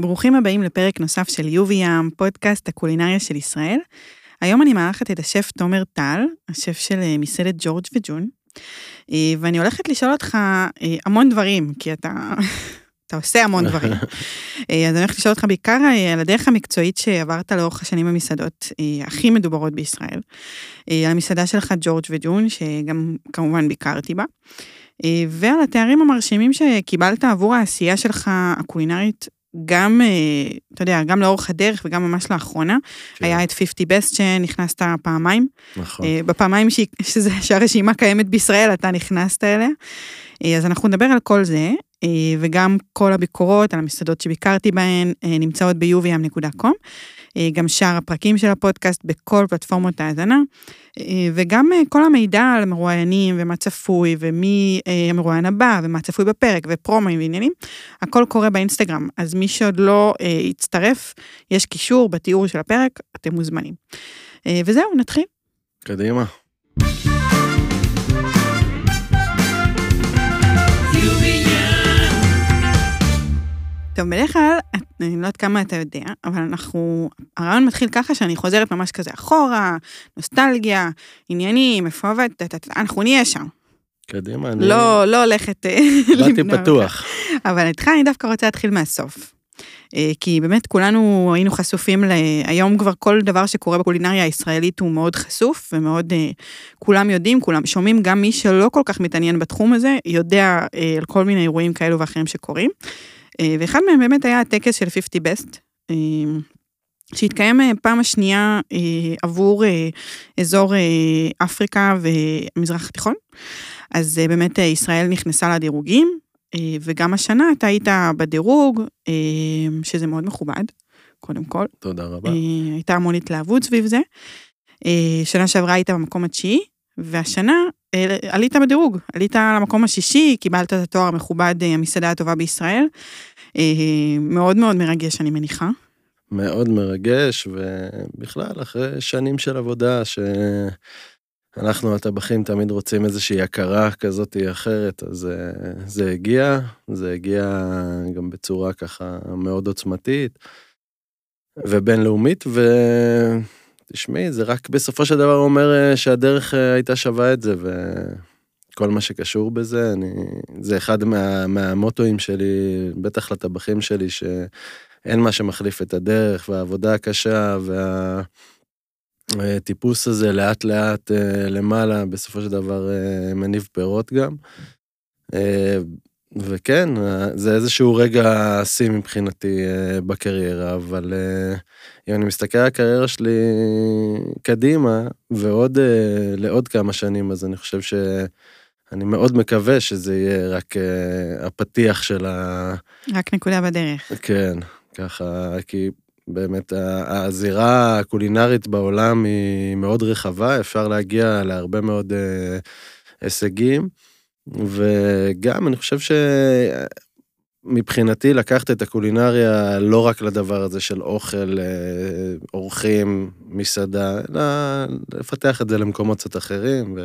ברוכים הבאים לפרק נוסף של יובי ים, פודקאסט הקולינריה של ישראל. היום אני מארחת את השף תומר טל, השף של אה, מסעדת ג'ורג' וג'ון, אה, ואני הולכת לשאול אותך אה, המון דברים, כי אתה, אתה עושה המון דברים. אז אני הולכת לשאול אותך בעיקר על הדרך המקצועית שעברת לאורך השנים במסעדות הכי מדוברות בישראל, על המסעדה שלך ג'ורג' וג'ון, שגם כמובן ביקרתי בה. ועל התארים המרשימים שקיבלת עבור העשייה שלך הקולינרית גם, אה, אתה יודע, גם לאורך הדרך וגם ממש לאחרונה, כן. היה את 50 best שנכנסת פעמיים. נכון. אה, בפעמיים ש... שזה, שהרשימה קיימת בישראל, אתה נכנסת אליה. אה, אז אנחנו נדבר על כל זה, וגם כל הביקורות על המסעדות שביקרתי בהן נמצאות ב-uvm.com. אה, גם שאר הפרקים של הפודקאסט בכל פלטפורמות ההאזנה, אה, וגם אה, כל המידע על המרואיינים ומה צפוי ומי המרואיין הבא ומה צפוי בפרק ופרומואים ועניינים, הכל קורה באינסטגרם, אז מי שעוד לא יצטרף, יש קישור בתיאור של הפרק, אתם מוזמנים. וזהו, נתחיל. קדימה. טוב, בדרך כלל, אני לא יודעת כמה אתה יודע, אבל אנחנו, הרעיון מתחיל ככה שאני חוזרת ממש כזה אחורה, נוסטלגיה, עניינים, איפה עבדת, אנחנו נהיה שם. קדימה, אני... לא, לא הולכת אה, באתי פתוח. אבל איתך אני דווקא רוצה להתחיל מהסוף. אה, כי באמת כולנו היינו חשופים ל... היום כבר כל דבר שקורה בקולינריה הישראלית הוא מאוד חשוף ומאוד, אה, כולם יודעים, כולם שומעים, גם מי שלא כל כך מתעניין בתחום הזה, יודע על כל מיני אירועים כאלו ואחרים שקורים. אה, ואחד מהם באמת היה הטקס של 50 Best, אה, שהתקיים אה, פעם השנייה עבור אזור אפריקה והמזרח התיכון. אז באמת ישראל נכנסה לדירוגים, וגם השנה אתה היית בדירוג, שזה מאוד מכובד, קודם כל. תודה רבה. הייתה המון התלהבות סביב זה. שנה שעברה היית במקום התשיעי, והשנה עלית בדירוג, עלית למקום השישי, קיבלת את התואר המכובד המסעדה הטובה בישראל. אה, מאוד מאוד מרגש, אני מניחה. מאוד מרגש, ובכלל, אחרי שנים של עבודה, שאנחנו הטבחים תמיד רוצים איזושהי הכרה כזאת או אחרת, אז אה, זה הגיע, זה הגיע גם בצורה ככה מאוד עוצמתית ובינלאומית, ותשמעי, זה רק בסופו של דבר אומר אה, שהדרך הייתה שווה את זה, ו... כל מה שקשור בזה, אני, זה אחד מה, מהמוטואים שלי, בטח לטבחים שלי, שאין מה שמחליף את הדרך והעבודה הקשה והטיפוס הזה לאט לאט אה, למעלה, בסופו של דבר אה, מניב פירות גם. אה, וכן, זה איזשהו רגע שיא מבחינתי בקריירה, אבל אם אני מסתכל על הקריירה שלי קדימה, ועוד לעוד כמה שנים, אז אני חושב ש... אני מאוד מקווה שזה יהיה רק uh, הפתיח של ה... רק נקודה בדרך. כן, ככה, כי באמת הזירה הקולינרית בעולם היא מאוד רחבה, אפשר להגיע להרבה מאוד uh, הישגים, וגם אני חושב ש... מבחינתי לקחת את הקולינריה לא רק לדבר הזה של אוכל, אה, אורחים, מסעדה, אלא לפתח את זה למקומות קצת אחרים,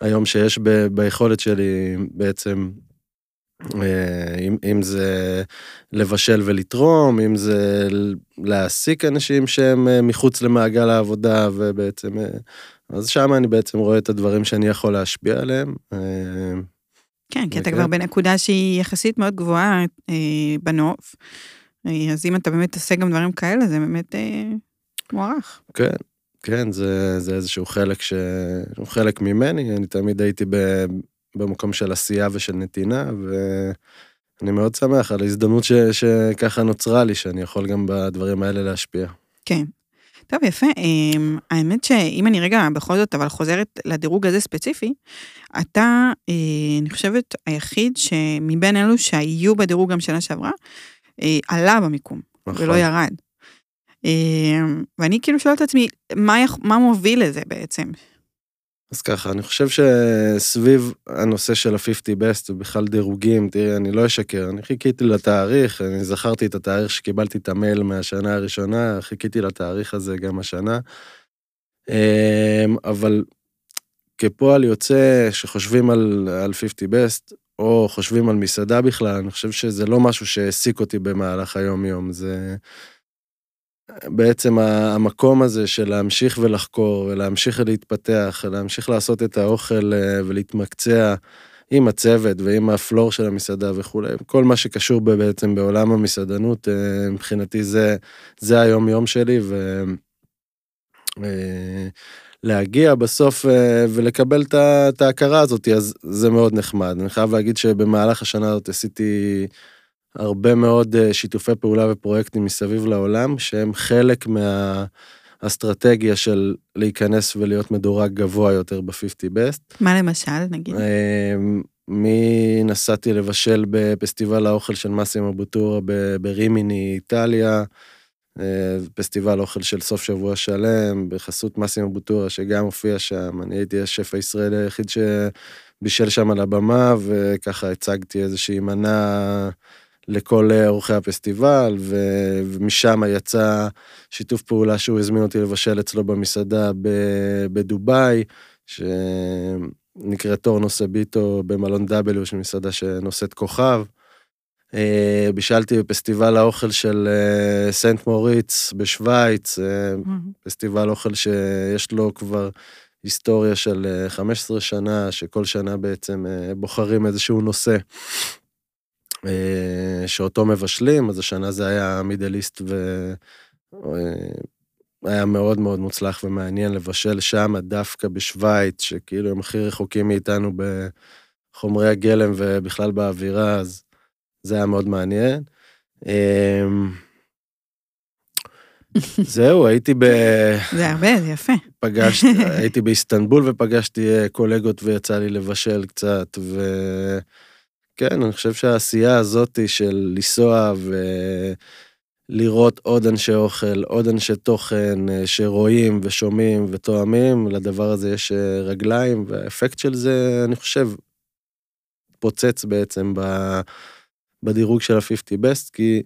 והיום שיש ב, ביכולת שלי בעצם, אה, אם, אם זה לבשל ולתרום, אם זה להעסיק אנשים שהם אה, מחוץ למעגל העבודה, ובעצם, אז שם אני בעצם רואה את הדברים שאני יכול להשפיע עליהם. כן, כי אתה כבר בנקודה שהיא יחסית מאוד גבוהה אה, בנוף, אה, אז אם אתה באמת עושה גם דברים כאלה, זה באמת אה, מוערך. כן, כן, זה, זה איזשהו חלק ש... הוא חלק ממני, אני תמיד הייתי ב, במקום של עשייה ושל נתינה, ואני מאוד שמח על ההזדמנות ש, שככה נוצרה לי, שאני יכול גם בדברים האלה להשפיע. כן. טוב, יפה. אמ, האמת שאם אני רגע בכל זאת, אבל חוזרת לדירוג הזה ספציפי, אתה, אה, אני חושבת, היחיד שמבין אלו שהיו בדירוג גם שנה שעברה, אה, עלה במיקום, נכון. ולא ירד. אמ, ואני כאילו שואלת את עצמי, מה, מה מוביל לזה בעצם? אז ככה, אני חושב שסביב הנושא של ה-50 best ובכלל דירוגים, תראי, אני לא אשקר, אני חיכיתי לתאריך, אני זכרתי את התאריך שקיבלתי את המייל מהשנה הראשונה, חיכיתי לתאריך הזה גם השנה. אמ, אבל כפועל יוצא, שחושבים על, על 50 best, או חושבים על מסעדה בכלל, אני חושב שזה לא משהו שהעסיק אותי במהלך היום-יום, זה בעצם המקום הזה של להמשיך ולחקור, ולהמשיך להתפתח, להמשיך לעשות את האוכל אה, ולהתמקצע עם הצוות ועם הפלור של המסעדה וכולי, כל מה שקשור בעצם בעולם המסעדנות, אה, מבחינתי זה, זה היום-יום שלי, ו... אה, להגיע בסוף ולקבל את ההכרה הזאת, אז זה מאוד נחמד. אני חייב להגיד שבמהלך השנה הזאת עשיתי הרבה מאוד אה, שיתופי פעולה ופרויקטים מסביב לעולם, שהם חלק מהאסטרטגיה של להיכנס ולהיות מדורג גבוה יותר ב-50 best. מה למשל, נגיד? מי נסעתי לבשל בפסטיבל האוכל של מאסימו בוטורה ברימיני, איטליה. אה, פסטיבל אוכל של סוף שבוע שלם, בחסות מאסימו בוטורה, שגם הופיע שם. אני הייתי השף הישראלי היחיד שבישל שם על הבמה, וככה הצגתי איזושהי מנה לכל אורחי הפסטיבל, ומשם יצא שיתוף פעולה שהוא הזמין אותי לבשל אצלו במסעדה בדובאי, שנקראת טורנו סוביטו במלון W, של מסעדה שנושאת כוכב. אה, בישלתי בפסטיבל האוכל של אה, סנט מוריץ בשוויץ, אה, פסטיבל אוכל שיש לו כבר היסטוריה של 15 שנה, שכל שנה בעצם בוחרים איזשהו נושא שאותו מבשלים, אז השנה זה היה מידליסט והיה מאוד מאוד מוצלח ומעניין לבשל שם, דווקא בשוויץ, שכאילו הם הכי רחוקים מאיתנו בחומרי הגלם ובכלל באווירה, אז זה היה מאוד מעניין. אמ, זהו, הייתי ב... זה הרבה, זה יפה. פגשתי, הייתי באיסטנבול ופגשתי אה, קולגות ויצא לי לבשל קצת, וכן, אני חושב שהעשייה הזאת של לנסוע ולראות עוד אנשי אוכל, עוד אנשי תוכן אה, שרואים ושומעים ותואמים, לדבר הזה יש אה, רגליים, והאפקט של זה, אני חושב, פוצץ בעצם. בדירוג של ה-50 best, כי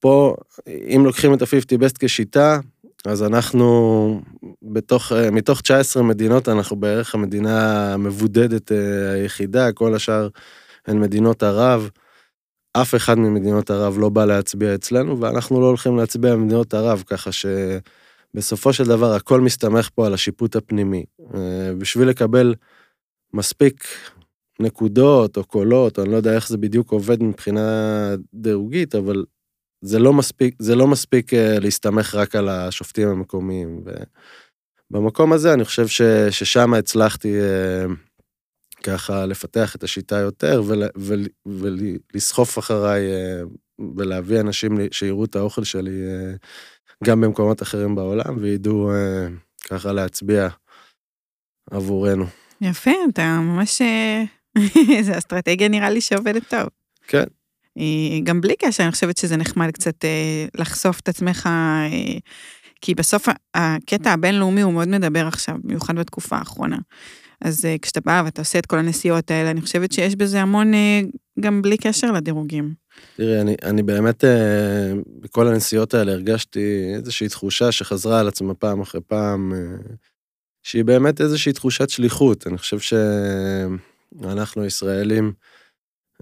פה, אם לוקחים את ה-50 best כשיטה, אז אנחנו בתוך, מתוך 19 מדינות, אנחנו בערך המדינה המבודדת אה, היחידה, כל השאר הן מדינות ערב. אף אחד ממדינות ערב לא בא להצביע אצלנו, ואנחנו לא הולכים להצביע במדינות ערב, ככה שבסופו של דבר הכל מסתמך פה על השיפוט הפנימי. אה, בשביל לקבל מספיק נקודות או קולות, אני לא יודע איך זה בדיוק עובד מבחינה דירוגית, אבל זה לא מספיק, זה לא מספיק אה, להסתמך רק על השופטים המקומיים. ובמקום הזה אני חושב ששם הצלחתי אה, ככה לפתח את השיטה יותר ול, ול, ולסחוף אחריי אה, ולהביא אנשים שיראו את האוכל שלי גם במקומות אחרים בעולם וידעו ככה להצביע עבורנו. יפה, אתה ממש זו אסטרטגיה נראה לי שעובדת טוב. כן. גם בלי קשר, אני חושבת שזה נחמד קצת אה, לחשוף את עצמך, אה, כי בסוף הקטע הבינלאומי הוא מאוד מדבר עכשיו, במיוחד בתקופה האחרונה. אז אה, כשאתה בא ואתה עושה את כל הנסיעות האלה, אני חושבת שיש בזה המון, גם בלי קשר לדירוגים. תראי, אני, אני באמת, בכל הנסיעות האלה הרגשתי איזושהי תחושה שחזרה על עצמה פעם אחרי פעם, שהיא באמת איזושהי תחושת שליחות. אני חושב ש... אנחנו ישראלים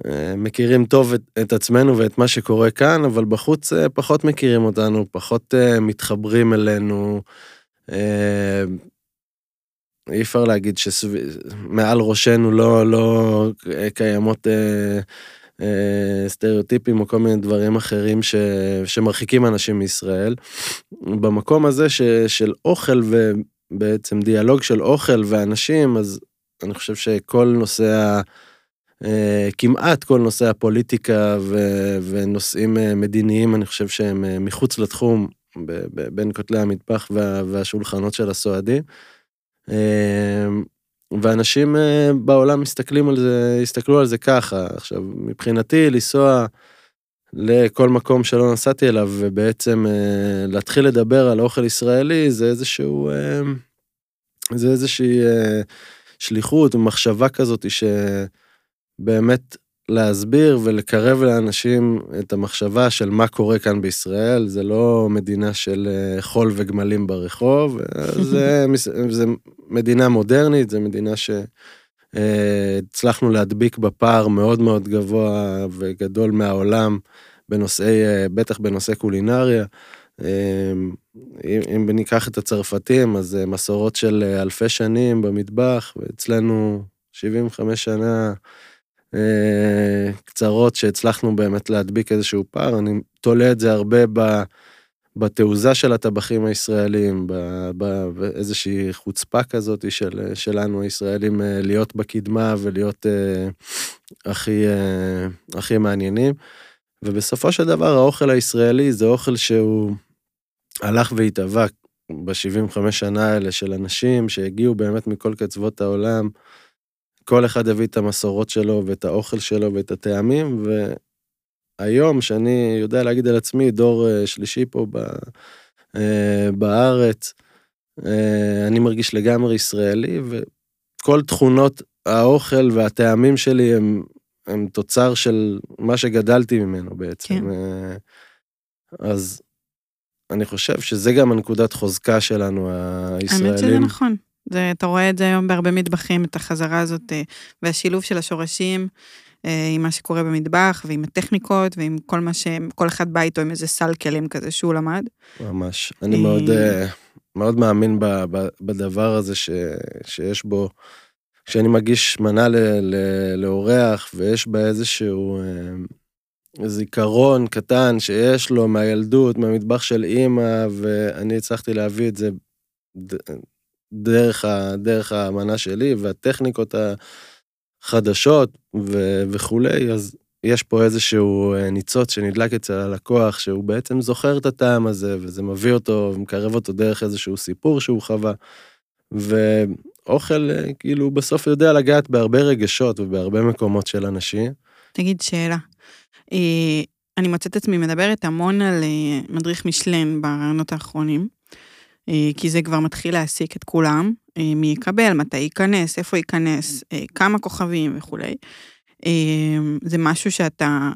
אה, מכירים טוב את, את עצמנו ואת מה שקורה כאן, אבל בחוץ אה, פחות מכירים אותנו, פחות אה, מתחברים אלינו. אי אפשר להגיד שמעל ראשנו לא, לא קיימות אה, אה, סטריאוטיפים או כל מיני דברים אחרים ש, שמרחיקים אנשים מישראל. במקום הזה ש, של אוכל ובעצם דיאלוג של אוכל ואנשים, אז אני חושב שכל נושא. אה, כמעט כל נושא הפוליטיקה ו... ונושאים אה, מדיניים, אני חושב שהם אה, מחוץ לתחום, בין כותלי המטבח וה... והשולחנות של הסועדים. ואנשים בעולם מסתכלים על זה, הסתכלו על זה ככה. עכשיו, מבחינתי, לנסוע לכל מקום שלא נסעתי אליו, ובעצם להתחיל לדבר על אוכל ישראלי, זה איזשהו... זה איזושהי... שליחות ומחשבה כזאת שבאמת להסביר ולקרב לאנשים את המחשבה של מה קורה כאן בישראל, זה לא מדינה של אה, חול וגמלים ברחוב, זה, זה מדינה מודרנית, זה מדינה הצלחנו להדביק בפער מאוד מאוד גבוה וגדול מהעולם בנושאי, בטח בנושא קולינריה. אם, אם ניקח את הצרפתים, אז מסורות של אלפי שנים במטבח, ואצלנו 75 שנה קצרות שהצלחנו באמת להדביק איזשהו פער. אני תולה את זה הרבה ב... בתעוזה של הטבחים הישראלים, באיזושהי חוצפה כזאת של, שלנו הישראלים אה, להיות בקדמה ולהיות אה, הכי, אה, הכי מעניינים. ובסופו של דבר האוכל הישראלי זה אוכל שהוא הלך והתהווה ב-75 שנה האלה של אנשים שהגיעו באמת מכל קצוות העולם. כל אחד הביא את המסורות שלו ואת האוכל שלו ואת הטעמים, היום, שאני יודע להגיד על עצמי, דור אה, שלישי פה ב, אה, בארץ, אה, אני מרגיש לגמרי ישראלי, וכל תכונות האוכל והטעמים שלי הם, הם תוצר של מה שגדלתי ממנו בעצם. כן. אז אני חושב שזה גם הנקודת חוזקה שלנו, הישראלים. האמת שזה נכון. זה, אתה רואה את זה היום בהרבה מטבחים, את החזרה הזאת והשילוב של השורשים. אה, עם מה שקורה במטבח, ועם הטכניקות, ועם כל מה ש... כל אחד בא איתו עם איזה סל כלים כזה שהוא למד. ממש. אני מאוד, אה, מאוד מאמין בדבר הזה ש... שיש בו, כשאני מגיש מנה לאורח, ויש בה איזשהו אה, זיכרון קטן שיש לו מהילדות, מהמטבח של אימא, ואני הצלחתי להביא את זה דרך, ה... דרך המנה שלי, והטכניקות ה... חדשות ו- וכולי, אז יש פה איזשהו אה, ניצוץ שנדלק אצל הלקוח, שהוא בעצם זוכר את הטעם הזה, וזה מביא אותו ומקרב אותו דרך איזשהו סיפור שהוא חווה. ואוכל, אה, כאילו, בסוף יודע לגעת בהרבה רגשות ובהרבה מקומות של אנשים. תגיד שאלה. אה, אני מוצאת עצמי מדברת המון על מדריך משלן ברעיונות האחרונים, כי זה כבר מתחיל להעסיק את כולם, אה, מי יקבל, מתי ייכנס, איפה ייכנס, אה, כמה כוכבים וכולי. אה, זה משהו שאתה,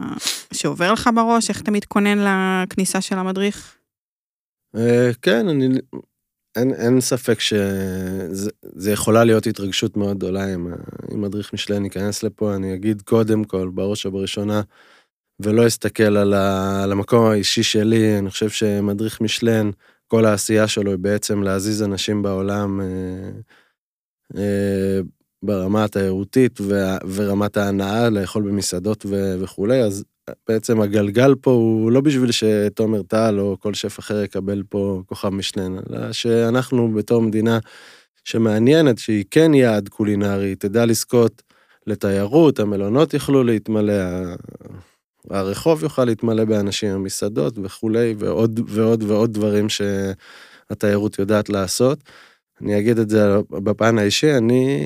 שעובר לך בראש, איך אתה מתכונן לכניסה של המדריך? כן, אני, אין, אין ספק שזה יכולה להיות התרגשות מאוד גדולה אם, אם מדריך משלן ייכנס לפה, אני אגיד קודם כל, בראש ובראשונה, ולא אסתכל על, ה, על המקום האישי שלי, אני חושב שמדריך משלן, כל העשייה שלו היא בעצם להזיז אנשים בעולם אה, אה, ברמה התיירותית ורמת ההנאה, לאכול במסעדות וכולי, אז בעצם הגלגל פה הוא לא בשביל שתומר טל או כל שף אחר יקבל פה כוכב משנן, אלא שאנחנו בתור מדינה שמעניינת, שהיא כן יעד קולינרי, תדע לזכות לתיירות, המלונות יוכלו להתמלא, הרחוב יוכל להתמלא באנשים, המסעדות וכולי, ועוד ועוד ועוד דברים שהתיירות יודעת לעשות. אני אגיד את זה בפן האישי, אני,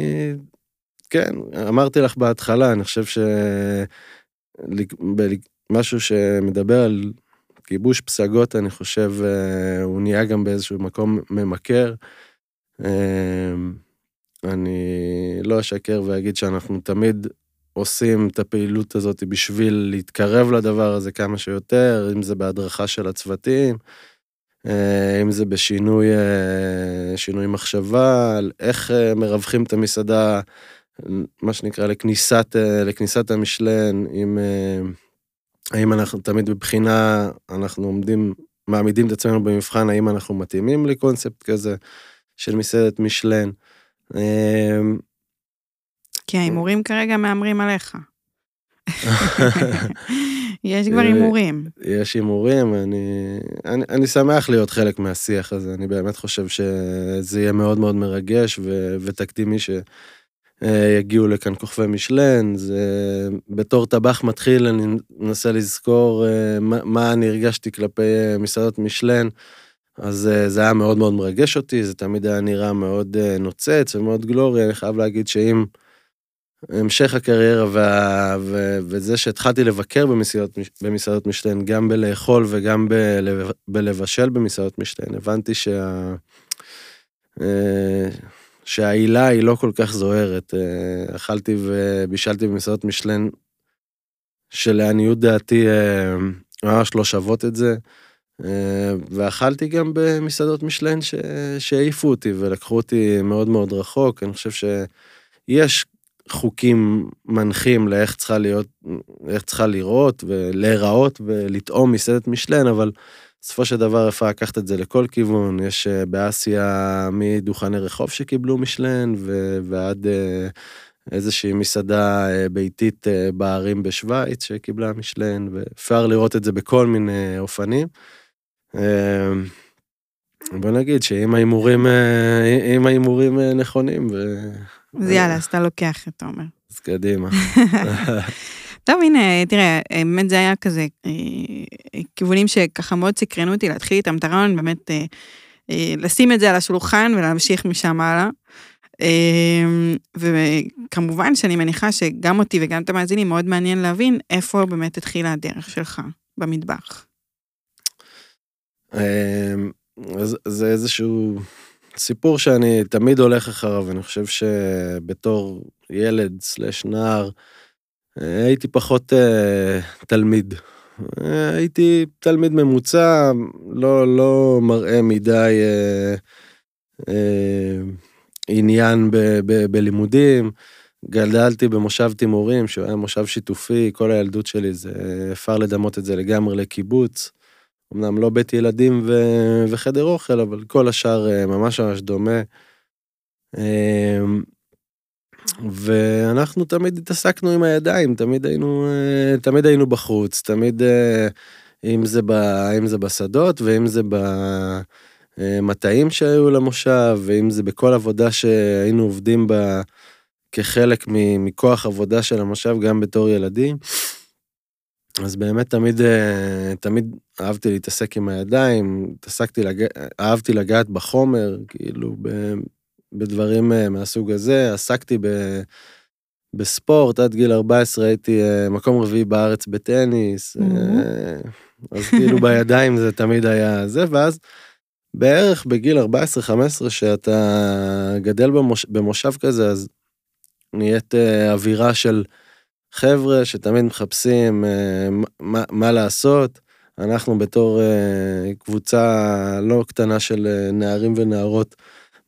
כן, אמרתי לך בהתחלה, אני חושב שמשהו שמדבר על כיבוש פסגות, אני חושב, אה, הוא נהיה גם באיזשהו מקום ממכר. אה, אני לא אשקר ואגיד שאנחנו תמיד עושים את הפעילות הזאת בשביל להתקרב לדבר הזה כמה שיותר, אם זה בהדרכה של הצוותים, אה, אם זה בשינוי אה, שינוי מחשבה, על איך אה, מרווחים את המסעדה, מה שנקרא לכניסת, לכניסת המשלן, אם, האם אנחנו תמיד בבחינה, אנחנו עומדים, מעמידים את עצמנו במבחן, האם אנחנו מתאימים לקונספט כזה של מסעדת משלן. כי ההימורים כרגע מהמרים עליך. יש כבר הימורים. יש הימורים, אני, אני, אני שמח להיות חלק מהשיח הזה, אני באמת חושב שזה יהיה מאוד מאוד מרגש ו, ותקדימי שיגיעו לכאן כוכבי משלן, זה בתור טבח מתחיל אני מנסה לזכור אה, מה, מה אני הרגשתי כלפי אה, מסעדות משלן. אז אה, זה היה מאוד מאוד מרגש אותי, זה תמיד היה נראה מאוד נוצץ ומאוד גלורי, אני חייב להגיד שאם המשך הקריירה וה, ו, וזה שהתחלתי לבקר במסעדות, במסעדות משתן, גם בלאכול וגם בלב, בלבשל במסעדות משתן, הבנתי שה... אה, שהעילה היא לא כל כך זוהרת. אה, אכלתי ובישלתי במסעדות משלן, שלעניות דעתי אה, ממש לא שוות את זה. ואכלתי גם במסעדות משלן שהעיפו אותי ולקחו אותי מאוד מאוד רחוק. אני חושב שיש חוקים מנחים לאיך צריכה להיות, איך צריכה לראות ולהיראות ולטעום מסעדת משלן, אבל בסופו של דבר אפשר לקחת את זה לכל כיוון. יש אה, באסיה מדוכני רחוב שקיבלו משלן ועד אה, איזושהי מסעדה אה, ביתית בערים בשוויץ שקיבלה משלן, ואפשר לראות את זה בכל מיני אופנים. בוא נגיד שאם ההימורים, אם ההימורים נכונים ו... אז יאללה, אז אתה לוקח את תומר. אז קדימה. טוב, הנה, תראה, באמת זה היה כזה, אה, כיוונים שככה מאוד סקרנו אותי להתחיל איתם את הרעיון, באמת אה, אה, לשים את זה על השולחן ולהמשיך משם הלאה. וכמובן שאני מניחה שגם אותי וגם את המאזינים מאוד מעניין להבין איפה באמת התחילה הדרך שלך במטבח. זה איזשהו סיפור שאני תמיד הולך אחריו, אני חושב שבתור ילד סלש נער, הייתי פחות uh, תלמיד. הייתי תלמיד ממוצע, לא, לא מראה מדי uh, uh, עניין ב, ב, בלימודים. גדלתי במושב תימורים, שהוא היה מושב שיתופי, כל הילדות שלי זה, אפשר לדמות את זה לגמרי לקיבוץ. אמנם לא בית ילדים ו... וחדר אוכל, אבל כל השאר אה, ממש ממש דומה. אמ, ואנחנו תמיד התעסקנו עם הידיים, תמיד היינו, אה, תמיד היינו בחוץ, תמיד, אה, אם זה, ב, אם זה בשדות ואם זה במטעים שהיו למושב, ואם זה בכל עבודה שהיינו עובדים בה כחלק מכוח עבודה של המושב, גם בתור ילדים. אז באמת תמיד, תמיד אהבתי להתעסק עם הידיים, התעסקתי, לג... אהבתי לגעת בחומר, כאילו, ב... בדברים אה, מהסוג הזה, עסקתי ב... בספורט, עד גיל 14 הייתי אה, מקום רביעי בארץ בטניס, mm-hmm. אז כאילו בידיים זה תמיד היה זה, ואז בערך בגיל 14-15, שאתה גדל במוש... במושב כזה, אז נהיית אווירה של... חבר'ה שתמיד מחפשים אה, מה, מה לעשות. אנחנו בתור אה, קבוצה לא קטנה של אה, נערים ונערות,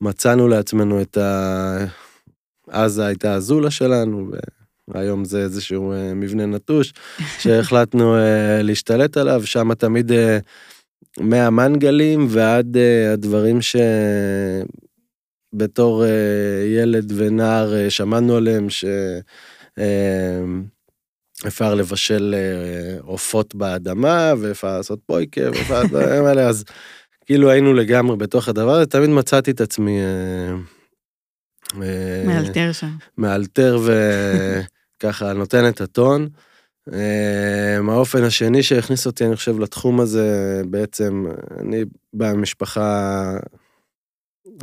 מצאנו לעצמנו את ה... עזה הייתה הזולה שלנו, והיום זה איזשהו מבנה נטוש, שהחלטנו להשתלט עליו, שם תמיד מהמנגלים ועד הדברים שבתור ילד ונער שמענו עליהם, ש... אפשר לבשל אה, עופות באדמה, ואפשר לעשות פויקה, ואפשר לעשות דברים האלה, אז כאילו היינו לגמרי בתוך הדבר הזה, תמיד מצאתי את עצמי... אה, אה, מאלתר שם. מאלתר וככה נותן את הטון. האופן השני שהכניס אותי, אני חושב, לתחום הזה, בעצם, אני במשפחה,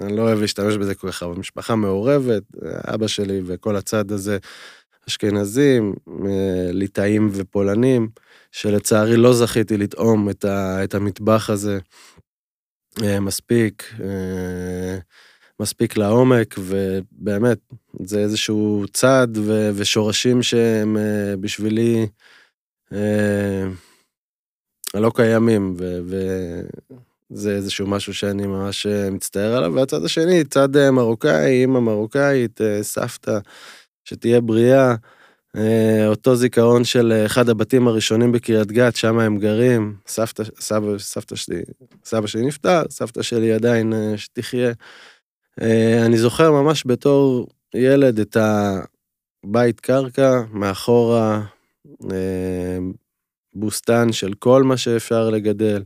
אני לא אוהב להשתמש בזה כל כך, אבל משפחה מעורבת, אבא שלי וכל הצד הזה אשכנזים, אה, ליטאים ופולנים, שלצערי לא זכיתי לטעום את, ה, את המטבח הזה אה, מספיק, אה, מספיק לעומק, ובאמת, זה איזשהו צעד ו, ושורשים שהם בשבילי לא קיימים, ו, וזה איזשהו משהו שאני ממש מצטער עליו, והצד השני, צד מרוקאי, אימא מרוקאית, סבתא. שתהיה בריאה. אה, אותו זיכרון של אה, אחד הבתים הראשונים בקריית גת, שם הם גרים, סבתא, סבא, סבתא שלי, סבא שלי נפטר, סבתא שלי עדיין אה, שתחיה. אני זוכר ממש בתור ילד את הבית קרקע, מאחורה בוסתן של כל מה שאפשר לגדל.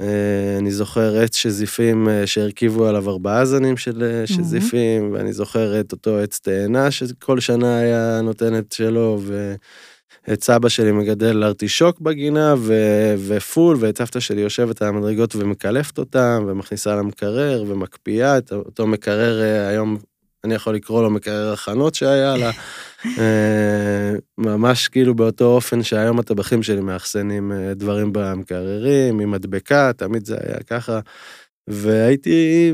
אה, אני זוכר עץ שזיפים אה, שהרכיבו עליו ארבעה זנים של אה, שזיפים, ואני זוכר את אותו עץ תאנה שכל שנה היה נותן את שלו, ואת סבא שלי מגדל ארטישוק בגינה, ו... ופול, ואת סבתא שלי יושבת על המדרגות ומקלפת אותם, ומכניסה למקרר, ומקפיאה את אותו מקרר, היום אני יכול לקרוא לו מקרר הכנות שהיה לה. אה, ממש כאילו באותו אופן שהיום הטבחים שלי מאחסנים אה, דברים במקררים, עם מדבקה, תמיד זה היה ככה. והייתי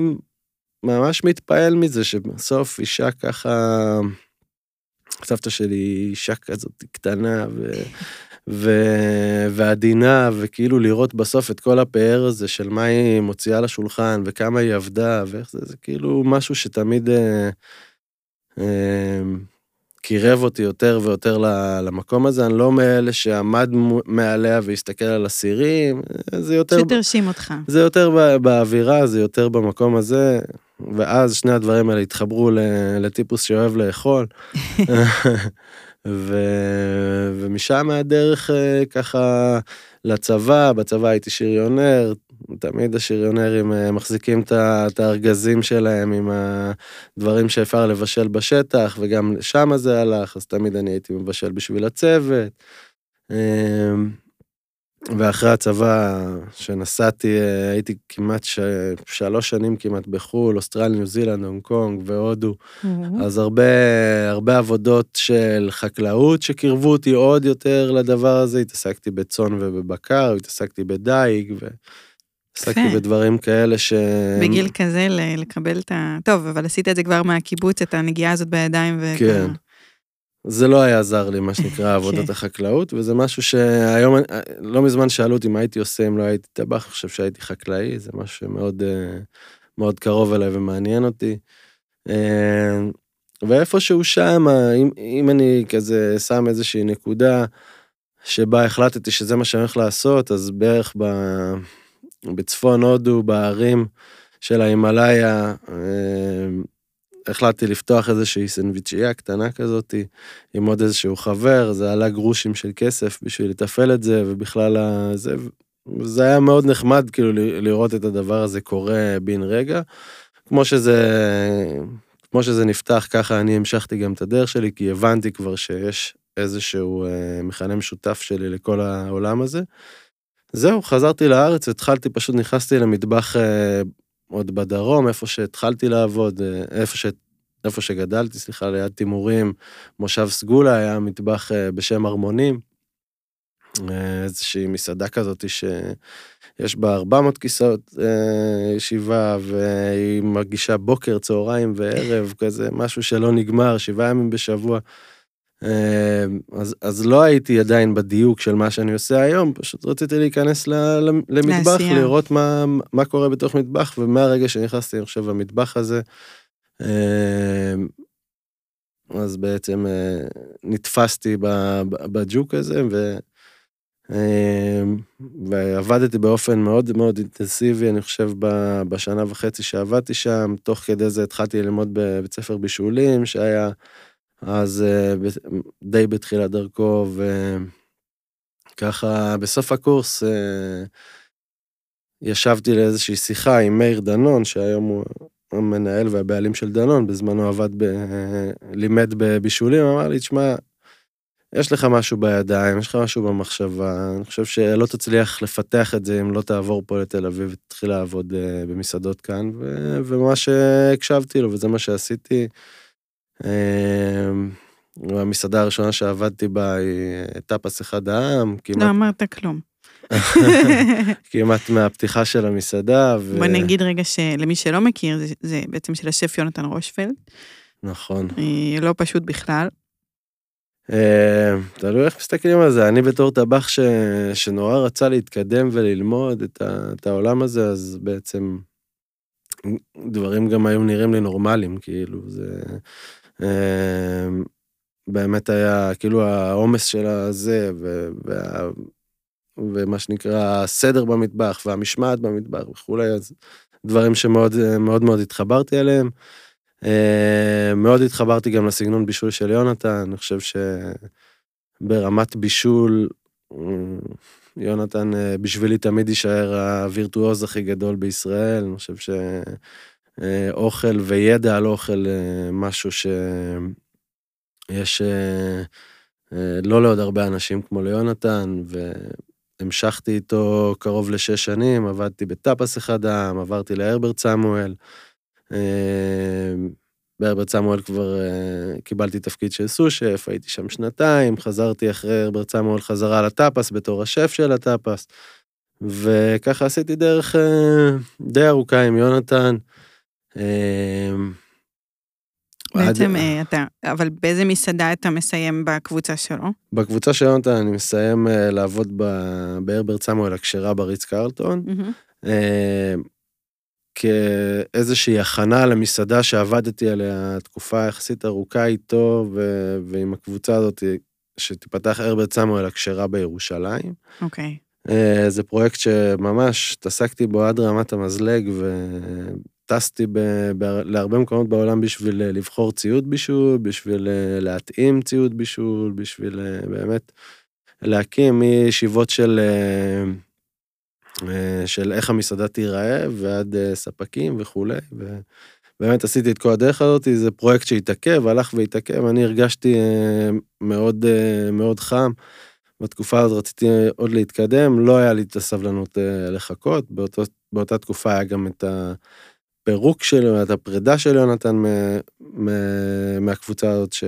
ממש מתפעל מזה שבסוף אישה ככה, סבתא שלי אישה כזאת קטנה ו... ו... ועדינה, וכאילו לראות בסוף את כל הפאר הזה של מה היא מוציאה לשולחן, וכמה היא עבדה, ואיך זה, זה כאילו משהו שתמיד... אה, אה, קירב אותי יותר ויותר למקום הזה, אני לא מאלה שעמד מעליה והסתכל על הסירים, זה יותר... שתרשים אותך. זה יותר באווירה, זה יותר במקום הזה, ואז שני הדברים האלה התחברו לטיפוס שאוהב לאכול. ו... ומשם הדרך אה, ככה לצבא, בצבא הייתי שריונר, תמיד השריונרים אה, מחזיקים את הארגזים שלהם עם הדברים שאפשר לבשל בשטח, וגם שם זה הלך, אז תמיד אני הייתי מבשל בשביל הצוות. ואחרי הצבא שנסעתי, אה, הייתי כמעט ש... שלוש שנים כמעט בחו"ל, אוסטרליה, ניו זילנד, הונג קונג והודו. Mm-hmm. אז הרבה, הרבה עבודות של חקלאות שקירבו אותי עוד יותר לדבר הזה. התעסקתי בצאן ובבקר, התעסקתי בדייג, והתעסקתי בדברים כאלה ש... בגיל כזה לקבל את ה... טוב, אבל עשית את זה כבר מהקיבוץ, את הנגיעה הזאת בידיים. ואת כן. זה לא היה עזר לי, מה שנקרא, עבודת כן. החקלאות, וזה משהו שהיום, לא מזמן שאלו אותי מה הייתי עושה אם לא הייתי טבח, אני חושב שהייתי חקלאי, זה משהו שמאוד אה, מאוד קרוב אליי ומעניין אותי. אה, ואיפשהו שם, אם, אם אני כזה שם איזושהי נקודה שבה החלטתי שזה מה שאני הולך לעשות, אז בערך ב, בצפון הודו, בערים של ההימאליה, אה, החלטתי לפתוח איזושהי סנדוויצ'ייה קטנה כזאתי, עם עוד איזשהו חבר, זה עלה גרושים של כסף בשביל לתפעל את זה, ובכלל זה, זה היה מאוד נחמד כאילו לראות את הדבר הזה קורה בן רגע. כמו שזה, כמו שזה נפתח, ככה אני המשכתי גם את הדרך שלי, כי הבנתי כבר שיש איזשהו אה, מכנה משותף שלי לכל העולם הזה. זהו, חזרתי לארץ, התחלתי, פשוט נכנסתי למטבח אה, עוד בדרום, איפה שהתחלתי לעבוד, אה, איפה, ש... איפה שגדלתי, סליחה, ליד תימורים, מושב סגולה, היה מטבח אה, בשם ארמונים. אה, איזושהי מסעדה כזאת שיש בה 400 כיסאות ישיבה, והיא מגישה בוקר, צהריים וערב, כזה משהו שלא נגמר, שבעה ימים בשבוע. אמ, אז, אז לא הייתי עדיין בדיוק של מה שאני עושה היום, פשוט רציתי להיכנס ל, למטבח, לעשייה. לראות מה, מה קורה בתוך מטבח, ומהרגע שנכנסתי, אני חושב, למטבח הזה, אמ, אז בעצם אה, נתפסתי בג'וק הזה, ו... אמ, ועבדתי באופן מאוד מאוד אינטנסיבי, אני חושב, בשנה וחצי שעבדתי שם, תוך כדי זה התחלתי ללמוד בבית ספר בישולים, שהיה אז אה, די בתחילת דרכו, וככה בסוף הקורס אה, ישבתי לאיזושהי שיחה עם מאיר דנון, שהיום הוא המנהל והבעלים של דנון, בזמנו עבד, ב... לימד בבישולים, אמר לי, תשמע, יש לך משהו בידיים, יש לך משהו במחשבה, אני חושב שלא תצליח לפתח את זה אם לא תעבור פה לתל אביב ותתחיל לעבוד אה, במסעדות כאן, ו... וממש הקשבתי לו, וזה מה שעשיתי. אמ, המסעדה הראשונה שעבדתי בה היא טאפס אחד העם. כמעט... לא אמרת כלום. כמעט מהפתיחה של המסעדה. ו... בוא נגיד רגע שלמי שלא מכיר, זה, זה בעצם של השף יונתן רושפלד. נכון. היא לא פשוט בכלל. אמ, תלוי איך מסתכלים על זה, אני בתור טבח ש... שנורא רצה להתקדם וללמוד את, ה... את העולם הזה, אז בעצם דברים גם היו נראים לי נורמליים, כאילו, זה... אמ, באמת היה כאילו העומס של הזה, וה, ומה שנקרא הסדר במטבח והמשמעת במטבח וכולי, אז דברים שמאוד מאוד מאוד התחברתי אליהם. אמ, מאוד התחברתי גם לסגנון בישול של יונתן, אני חושב שברמת בישול, יונתן אה, בשבילי תמיד יישאר הווירטואוז הכי גדול בישראל, אני חושב ש... אה, אוכל וידע על אוכל, אה, משהו שיש אה, לא לעוד הרבה אנשים כמו ליונתן, והמשכתי איתו קרוב לשש שנים, עבדתי בטאפס אחד העם, עברתי להרברט סמואל. בהרברט סמואל כבר קיבלתי תפקיד של סושף, הייתי שם שנתיים, חזרתי אחרי הרברט סמואל חזרה לטאפס בתור השף של הטאפס, וככה עשיתי דרך די ארוכה עם יונתן. אמ, בעצם אה, אתה, אבל באיזה מסעדה אתה מסיים בקבוצה שלו? בקבוצה של יונתן אני מסיים אה, לעבוד בהרברט סמואל הכשרה בריץ קרלטון. כאיזושהי הכנה למסעדה שעבדתי עליה תקופה יחסית ארוכה איתו, ו... ועם הקבוצה הזאת שתיפתח הרברט סמואל הכשרה בירושלים. אוקיי. אה, זה פרויקט שממש התעסקתי בו עד רמת המזלג, וטסתי ב... ב... להרבה מקומות בעולם בשביל לבחור ציוד בישול, בשביל להתאים ציוד בישול, בשביל באמת להקים מישיבות של... אה, של איך המסעדה תיראה, ועד אה, ספקים וכולי, ובאמת עשיתי את כל הדרך הזאת, זה פרויקט שהתעכב, הלך והתעכב, אני הרגשתי אה, מאוד מאוד חם. בתקופה הזאת רציתי עוד להתקדם, לא היה לי את הסבלנות לחכות, באותו, באותה תקופה היה גם את הפירוק שלו, את הפרידה של יונתן מהקבוצה הזאת ש...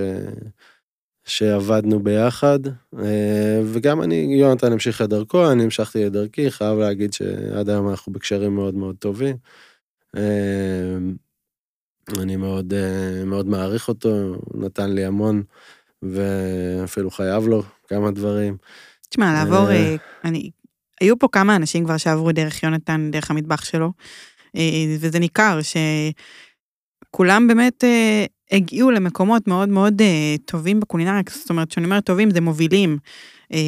שעבדנו ביחד, אה, וגם אני, יונתן המשיך את דרכו, אני המשכתי את דרכי, חייב להגיד שעד היום אנחנו בקשרים מאוד מאוד טובים. אה, אני מאוד, אה, מאוד מעריך אותו, הוא נתן לי המון, ואפילו חייב לו כמה דברים. תשמע, לעבור, אני, היו פה כמה אנשים כבר שעברו דרך יונתן, דרך המטבח שלו, וזה ניכר שכולם באמת הגיעו למקומות מאוד מאוד uh, טובים בקולינריה, זאת אומרת, כשאני אומרת טובים, זה מובילים.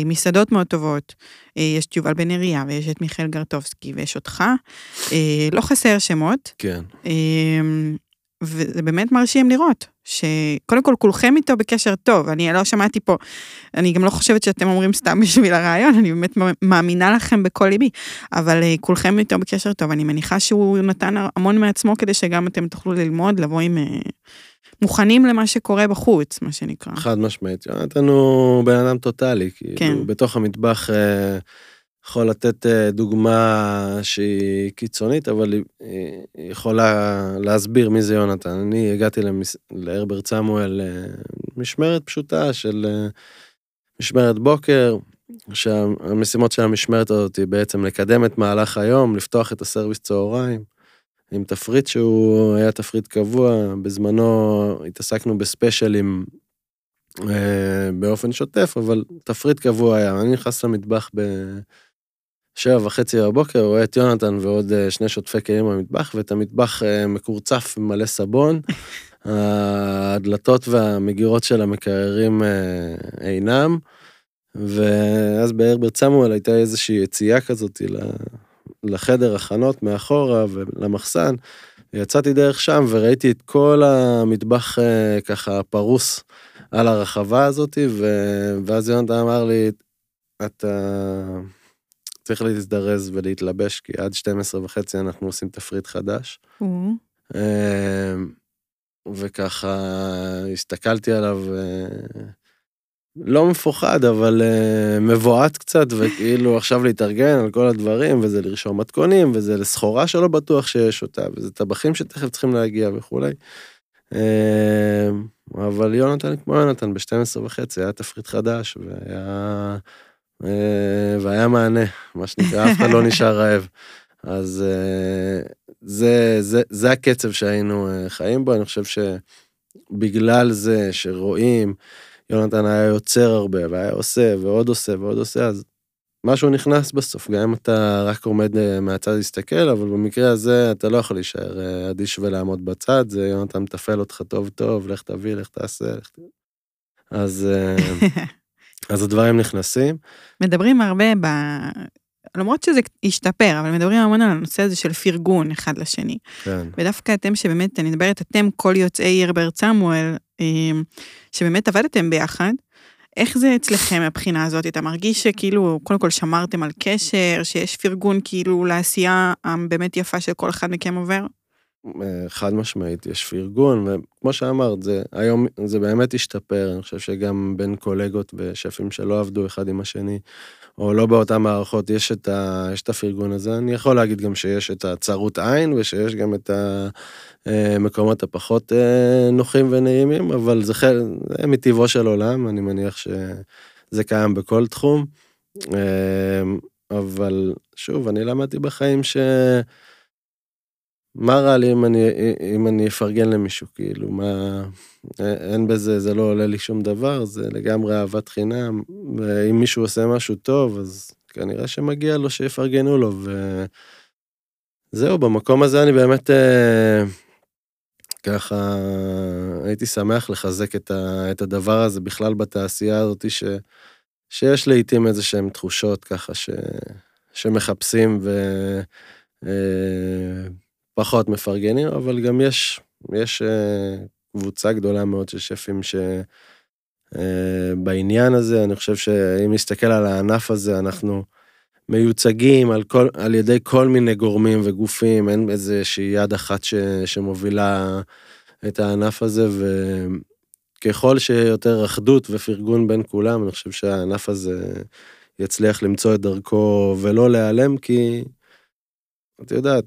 מסעדות מאוד טובות, יש את יובל בן אריה, ויש את מיכאל גרטובסקי, ויש אותך, לא חסר שמות. כן. וזה באמת מרשים לראות, שקודם כל כולכם איתו בקשר טוב, אני לא שמעתי פה, אני גם לא חושבת שאתם אומרים סתם בשביל הרעיון, אני באמת מאמינה לכם בכל ליבי, אבל uh, כולכם איתו בקשר טוב, אני מניחה שהוא נתן המון מעצמו כדי שגם אתם תוכלו ללמוד, לבוא עם... Uh, מוכנים למה שקורה בחוץ, מה שנקרא. חד משמעית. יונתן הוא בן אדם טוטאלי, כאילו, כן. בתוך המטבח אה, יכול לתת אה, דוגמה שהיא קיצונית, אבל היא, יכולה להסביר מי זה יונתן. אני הגעתי למס... להרברט סמואל אה, משמרת פשוטה של אה, משמרת בוקר, שהמשימות של המשמרת הזאת היא בעצם לקדם את מהלך היום, לפתוח את הסרוויס צהריים. עם תפריט שהוא היה תפריט קבוע, בזמנו התעסקנו בספיישלים באופן שוטף, אבל תפריט קבוע היה. אני נכנס למטבח בשבע וחצי בבוקר, רואה את יונתן ועוד אה, שני שוטפי כלים במטבח, ואת המטבח אה, מקורצף ומלא סבון. הדלתות והמגירות של המקררים אה, אינם, ואז בהרברט סמואל הייתה איזושהי יציאה כזאת לחדר הכנות מאחורה ולמחסן. יצאתי דרך שם וראיתי את כל המטבח ככה פרוס על הרחבה הזאת, ו... ואז יונתן אמר לי, אתה צריך להזדרז ולהתלבש, כי עד 12 וחצי אנחנו עושים תפריט חדש. Mm-hmm. וככה הסתכלתי עליו, אה, לא מפוחד, אבל uh, מבועת קצת, וכאילו עכשיו להתארגן על כל הדברים, וזה לרשום מתכונים, וזה לסחורה שלא בטוח שיש אותה, וזה טבחים שתכף צריכים להגיע וכולי. Uh, אבל יונתן כמו יונתן, ב-12 וחצי היה תפריט חדש, והיה, והיה מענה, מה שנקרא, אף אחד לא נשאר רעב. אז uh, זה, זה, זה הקצב שהיינו uh, חיים בו, אני חושב שבגלל זה שרואים, יונתן היה יוצר הרבה, והיה עושה, ועוד עושה, ועוד עושה, אז משהו נכנס בסוף, גם אם אתה רק עומד אה, מהצד להסתכל, אבל במקרה הזה אתה לא יכול להישאר אה, אדיש ולעמוד בצד, זה יונתן מתפעל אותך טוב טוב, לך תביא, לך תעשה, לך. אז, אה, אז הדברים נכנסים. מדברים הרבה ב... למרות שזה השתפר, אבל מדברים המון על הנושא הזה של פרגון אחד לשני. כן. ודווקא אתם שבאמת, אני מדברת, אתם כל יוצאי הרברט סמואל, אמ, שבאמת עבדתם ביחד, איך זה אצלכם מבחינה הזאת? אתה מרגיש שכאילו, קודם כל שמרתם על קשר, שיש פרגון כאילו לעשייה הבאמת יפה שכל אחד מכם עובר? אה, חד משמעית, יש פרגון, וכמו שאמרת, זה היום, זה באמת השתפר, אני חושב שגם בין קולגות ושפים שלא עבדו אחד עם השני, או לא באותן מערכות, יש את, ה, יש את הפרגון הזה. אני יכול להגיד גם שיש את הצרות עין, ושיש גם את המקומות אה, הפחות אה, נוחים ונעימים, אבל זה, חל, זה מטבעו של עולם, אני מניח שזה קיים בכל תחום. אבל שוב, אני למדתי בחיים ש... מה רע לי אם אני, אם אני אפרגן למישהו, כאילו, מה... אין בזה, זה לא עולה לי שום דבר, זה לגמרי אהבת חינם, ואם מישהו עושה משהו טוב, אז כנראה שמגיע לו שיפרגנו לו, זהו, במקום הזה אני באמת אה, ככה הייתי שמח לחזק את, ה, את הדבר הזה בכלל בתעשייה הזאת, ש, שיש לעיתים איזה שהן תחושות ככה ש, שמחפשים ופחות אה, מפרגנים, אבל גם יש, יש אה, קבוצה גדולה מאוד של שפים ש... בעניין הזה, אני חושב שאם נסתכל על הענף הזה, אנחנו מיוצגים על, כל, על ידי כל מיני גורמים וגופים, אין איזושהי יד אחת ש, שמובילה את הענף הזה, וככל שיותר אחדות ופרגון בין כולם, אני חושב שהענף הזה יצליח למצוא את דרכו ולא להיעלם, כי את יודעת,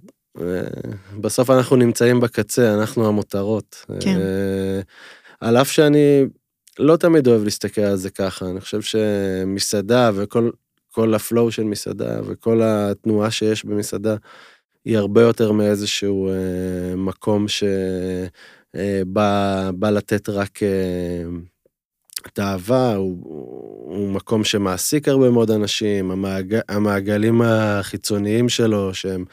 בסוף אנחנו נמצאים בקצה, אנחנו המותרות. כן. על אף שאני לא תמיד אוהב להסתכל על זה ככה, אני חושב שמסעדה וכל כל הפלואו של מסעדה וכל התנועה שיש במסעדה היא הרבה יותר מאיזשהו אה, מקום שבא אה, לתת רק אה, תאווה, הוא, הוא מקום שמעסיק הרבה מאוד אנשים, המעג, המעגלים החיצוניים שלו שהם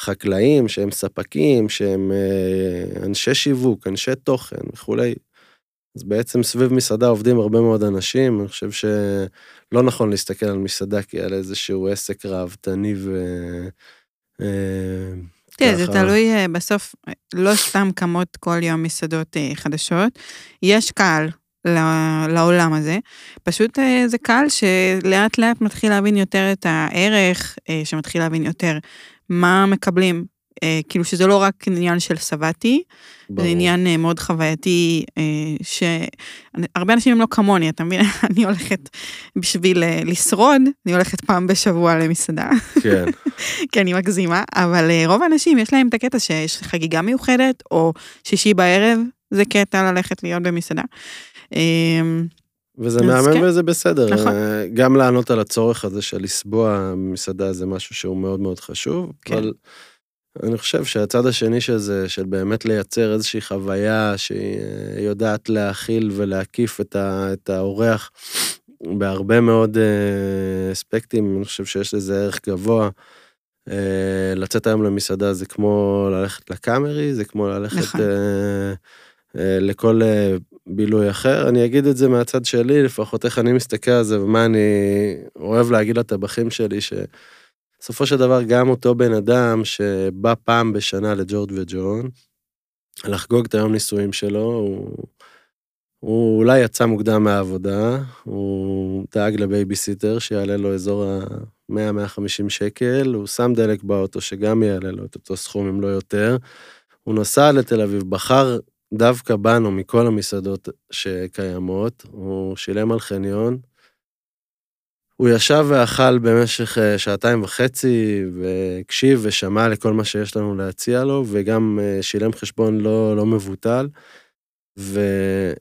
חקלאים, שהם ספקים, שהם אה, אנשי שיווק, אנשי תוכן וכולי. אז בעצם סביב מסעדה עובדים הרבה מאוד אנשים, אני חושב שלא נכון להסתכל על מסעדה כעל איזשהו עסק ראוותני ו... אה, תראה, זה תלוי אה, בסוף, לא סתם קמות כל יום מסעדות חדשות, יש קהל לעולם הזה, פשוט זה קהל שלאט לאט מתחיל להבין יותר את הערך, שמתחיל להבין יותר מה מקבלים אה, כאילו שזה לא רק עניין של שבעתי, זה עניין אה, מאוד חווייתי, אה, שהרבה אנשים הם לא כמוני, אתה מבין? אני הולכת בשביל לשרוד, אני הולכת פעם בשבוע למסעדה. כן. כי אני מגזימה, אבל רוב האנשים יש להם את הקטע שיש חגיגה מיוחדת, או שישי בערב, זה קטע ללכת להיות במסעדה. וזה מהמם כן. וזה בסדר. נכון. גם לענות על הצורך הזה של לסבוע במסעדה זה משהו שהוא מאוד מאוד חשוב, כן. אבל אני חושב שהצד השני של זה, של באמת לייצר איזושהי חוויה שהיא אה, יודעת להכיל ולהקיף את, ה, את האורח בהרבה מאוד אה, אספקטים, אני חושב שיש לזה ערך גבוה. אה, לצאת היום למסעדה זה כמו ללכת לקאמרי, זה כמו ללכת נכון. לכל בילוי אחר. אני אגיד את זה מהצד שלי, לפחות איך אני מסתכל על זה ומה אני אוהב להגיד לטבחים שלי, ש... בסופו של דבר גם אותו בן אדם שבא פעם בשנה לג'ורג' וג'ון, לחגוג את היום נישואים שלו, הוא, הוא אולי יצא מוקדם מהעבודה, הוא דאג לבייביסיטר שיעלה לו אזור ה-100-150 שקל, הוא שם דלק באוטו שגם יעלה לו את אותו סכום אם לא יותר, הוא נסע לתל אביב, בחר דווקא בנו מכל המסעדות שקיימות, הוא שילם על חניון, הוא ישב ואכל במשך אה, שעתיים וחצי, והקשיב ושמע לכל מה שיש לנו להציע לו, וגם אה, שילם חשבון לא, לא מבוטל. ואיך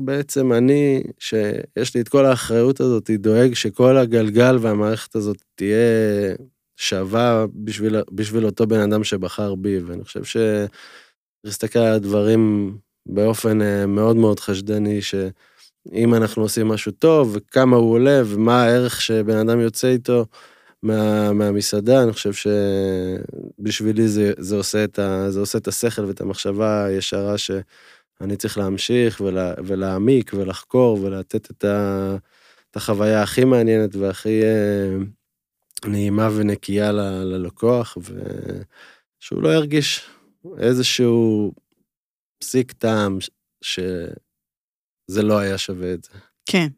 בעצם אני, שיש לי את כל האחריות הזאת, דואג שכל הגלגל והמערכת הזאת תהיה שווה בשביל, בשביל אותו בן אדם שבחר בי, ואני חושב ש... להסתכל על הדברים באופן אה, מאוד מאוד חשדני, ש... אם אנחנו עושים משהו טוב, וכמה הוא עולה, ומה הערך שבן אדם יוצא איתו מה, מהמסעדה, אני חושב שבשבילי זה, זה, עושה את ה, זה עושה את השכל ואת המחשבה הישרה שאני צריך להמשיך ולה, ולהעמיק ולחקור ולתת את, ה, את החוויה הכי מעניינת והכי אה, נעימה ונקייה ל, ללקוח, ושהוא לא ירגיש איזשהו פסיק טעם ש... זה לא היה שווה את זה. כן.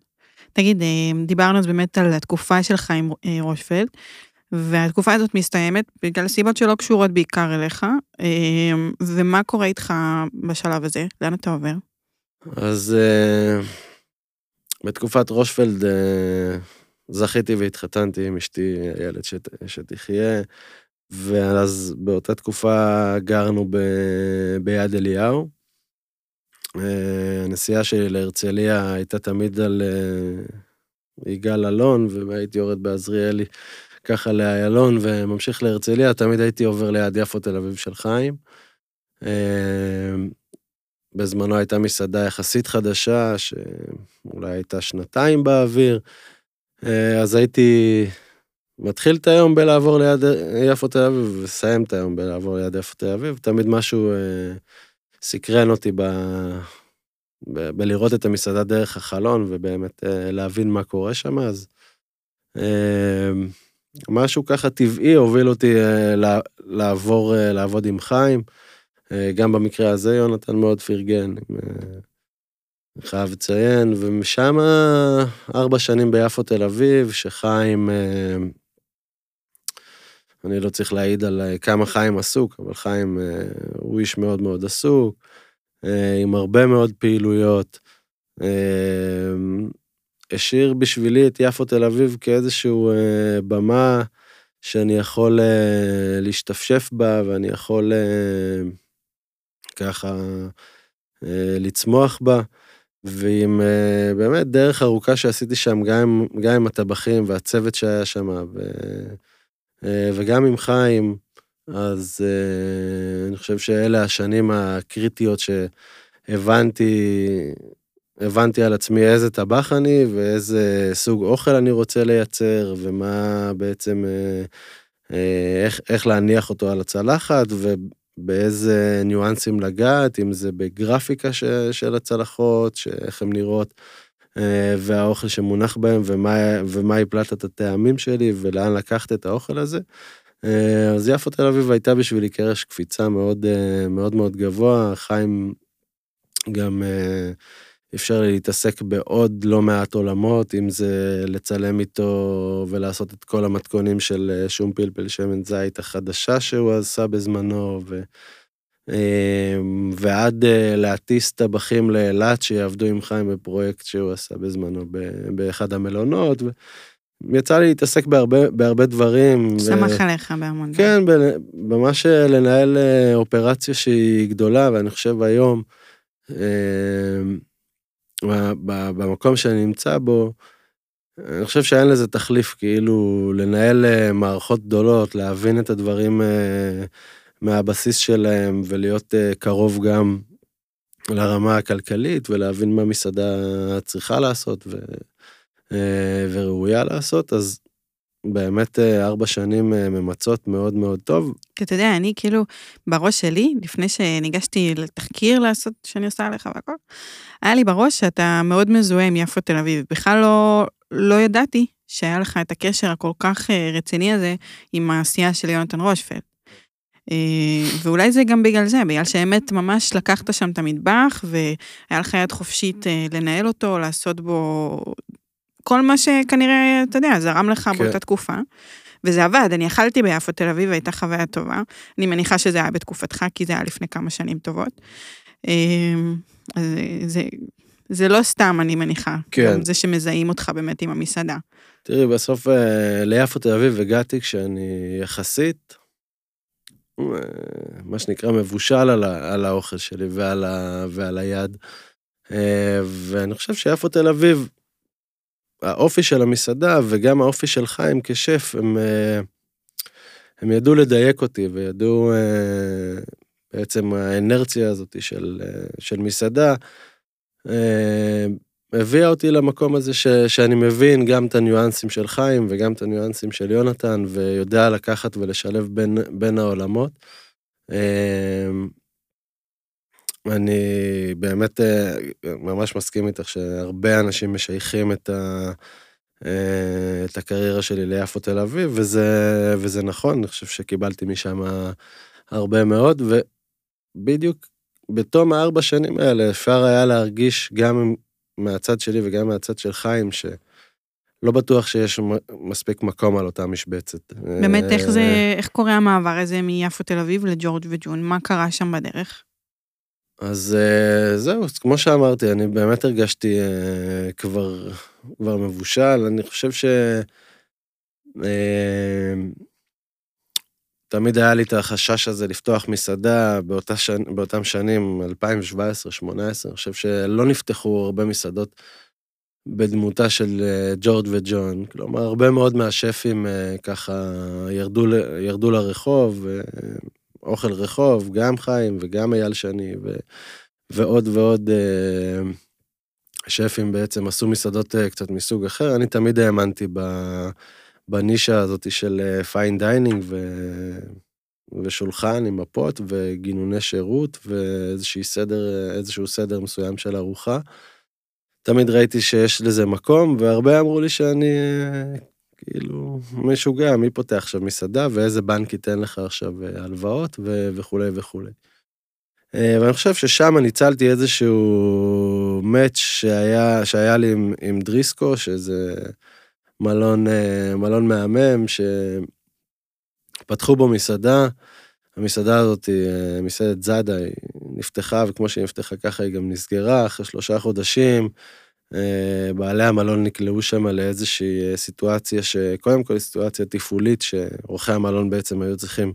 תגיד, אה, דיברנו אז באמת על התקופה שלך עם אה, רושפלד, והתקופה הזאת מסתיימת בגלל סיבות שלא קשורות בעיקר אליך, אה, ומה קורה איתך בשלב הזה? לאן אתה עובר? אז בתקופת רושפלד זכיתי והתחתנתי עם אשתי, איילת שתחיה, ואז באותה תקופה גרנו ב... ביד אליהו. אה, הנסיעה שלי להרצליה הייתה תמיד על אה, יגאל אלון, והייתי יורד בעזריאלי ככה לאיילון וממשיך להרצליה, תמיד הייתי עובר ליד יפו תל אביב של חיים. אה, בזמנו הייתה מסעדה יחסית חדשה, שאולי הייתה שנתיים באוויר, אז הייתי מתחיל את היום בלעבור ליד יפו תל אביב, ומסיים את היום בלעבור ליד יפו תל אביב, תמיד משהו אה, סקרן אותי ב... ב... בלראות את המסעדה דרך החלון, ובאמת אה, להבין מה קורה שם, אז אה, משהו ככה טבעי הוביל אותי אה, לעבור, אה, לעבוד עם חיים. אה, גם במקרה הזה יונתן מאוד פרגן, אני חייב לציין, ומשם ארבע שנים ביפו תל אביב, שחיים, אני לא צריך להעיד על כמה חיים עסוק, אבל חיים הוא איש מאוד מאוד עסוק, עם הרבה מאוד פעילויות. השאיר בשבילי את יפו תל אביב כאיזשהו במה שאני יכול להשתפשף בה, ואני יכול ככה אה, לצמוח בה, ועם אה, באמת דרך ארוכה שעשיתי שם, גם גם עם הטבחים והצוות שהיה שם, ו, אה, וגם עם חיים, אז אני חושב שאלה השנים הקריטיות שהבנתי, הבנתי על עצמי איזה טבח אני ואיזה סוג אוכל אני רוצה לייצר, ומה בעצם, איך, איך להניח אותו על הצלחת, באיזה ניואנסים לגעת, אם זה בגרפיקה ש, של הצלחות, איך הן נראות, אה, והאוכל שמונח בהם, ומה, הפלטת את הטעמים שלי, ולאן לקחת את האוכל הזה. אה, אז יפו תל אביב הייתה בשבילי קרש קפיצה מאוד אה, מאוד מאוד גבוה, חיים גם אפשר לי להתעסק בעוד לא מעט עולמות, אם זה לצלם איתו ולעשות את כל המתכונים של אה, שום פלפל שמן זית החדשה שהוא עשה בזמנו, ו... אמ, ועד אה, להטיס טבחים לאילת שיעבדו עם חיים בפרויקט שהוא עשה בזמנו באחד המלונות. יצא לי להתעסק בהרבה, בהרבה דברים. שמח ו... עליך בהמון. כן, ממש לנהל אה, אופרציה שהיא גדולה, ואני חושב היום, אמ, במקום שאני נמצא בו, אני חושב שאין לזה תחליף, כאילו, לנהל אה, מערכות גדולות, להבין את הדברים אה, מהבסיס שלהם ולהיות אה, קרוב גם לרמה הכלכלית ולהבין מה מסעדה צריכה לעשות ו... וראויה לעשות, אז באמת אה, ארבע שנים אה, ממצות מאוד מאוד טוב. כי אתה יודע, אני כאילו, בראש שלי, לפני שניגשתי לתחקיר לעשות, שאני עושה עליך והכל, היה לי בראש שאתה מאוד מזוהה עם יפו תל אביב. בכלל לא, לא ידעתי שהיה לך את הקשר הכל כך אה, רציני הזה עם העשייה של יונתן רושפלד. ואולי זה גם בגלל זה, בגלל שהאמת ממש לקחת שם את המטבח, והיה לך יד חופשית לנהל אותו, לעשות בו כל מה שכנראה, אתה יודע, זרם לך כן. באותה תקופה. וזה עבד, אני אכלתי ביפו תל אביב, הייתה חוויה טובה. אני מניחה שזה היה בתקופתך, כי זה היה לפני כמה שנים טובות. אמ, אז זה, זה לא סתם, אני מניחה. כן. זה שמזהים אותך באמת עם המסעדה. תראי, בסוף אה, ליפו תל אביב הגעתי כשאני יחסית, אה, מה שנקרא, מבושל על, על האוכל שלי ועל, ה, ועל היד. אה, ואני חושב שיפו תל אביב, האופי של המסעדה וגם האופי של חיים כשף, הם, אה, הם ידעו לדייק אותי וידעו אה, בעצם האנרציה הזאת של, אה, של מסעדה, הביאה אותי למקום הזה ש, שאני מבין גם את הניואנסים של חיים וגם את הניואנסים של יונתן, ויודע לקחת ולשלב בין, בין העולמות. אני באמת אה, ממש מסכים איתך שהרבה אנשים משייכים את, ה, אה, את הקריירה שלי ליפו תל אביב, וזה, וזה נכון, אני חושב שקיבלתי משם הרבה מאוד, ובדיוק בתום הארבע שנים האלה אפשר היה להרגיש גם מהצד שלי וגם מהצד של חיים, שלא בטוח שיש מספיק מקום על אותה משבצת. באמת, איך זה, אה, איך קורה המעבר הזה מיפו תל אביב לג'ורג' וג'ון? מה קרה שם בדרך? אז אה, זהו, אז כמו שאמרתי, אני באמת הרגשתי אה, כבר, כבר מבושל. אני חושב ש... אה, תמיד היה לי את החשש הזה לפתוח מסעדה באותה שנ... באותם שנים, 2017-2018, אני חושב שלא נפתחו הרבה מסעדות בדמותה של ג'ורג' וג'ון. כלומר, הרבה מאוד מהשפים ככה ירדו, ירדו לרחוב, אוכל רחוב, גם חיים וגם אייל שני, ו, ועוד ועוד אה, שפים בעצם עשו מסעדות אה, קצת מסוג אחר. אני תמיד האמנתי ב, בנישה הזאת של fine dining ו... ושולחן עם מפות וגינוני שירות ואיזשהו סדר, איזשהו סדר מסוים של ארוחה. תמיד ראיתי שיש לזה מקום, והרבה אמרו לי שאני כאילו משוגע, מי פותח עכשיו מסעדה ואיזה בנק ייתן לך עכשיו הלוואות וכולי וכולי. ואני חושב ששם ניצלתי איזשהו match שהיה, שהיה לי עם, עם דריסקו, שזה מלון, מלון מהמם, שפתחו בו מסעדה. המסעדה הזאת, מסעדת זאדה, היא נפתחה, וכמו שהיא נפתחה ככה היא גם נסגרה אחרי שלושה חודשים. בעלי המלון נקלעו שם לאיזושהי סיטואציה שקודם כל סיטואציה תפעולית, שאורחי המלון בעצם היו צריכים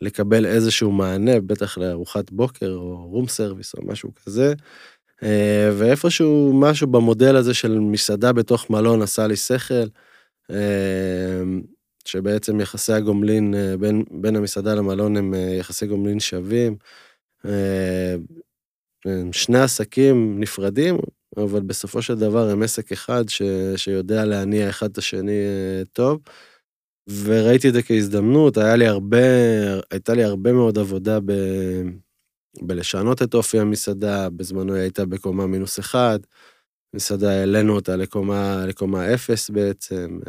לקבל איזשהו מענה, בטח לארוחת בוקר או רום סרוויס או משהו כזה. ואיפשהו משהו במודל הזה של מסעדה בתוך מלון עשה לי שכל, שבעצם יחסי הגומלין בין, בין המסעדה למלון הם יחסי גומלין שווים. שני עסקים נפרדים, אבל בסופו של דבר הם עסק אחד ש, שיודע להניע אחד את השני טוב. וראיתי את זה כהזדמנות, היה לי הרבה, הייתה לי הרבה מאוד עבודה ב, בלשנות את אופי המסעדה, בזמנו היא הייתה בקומה מינוס אחד, מסעדה העלינו אותה לקומה, לקומה אפס בעצם.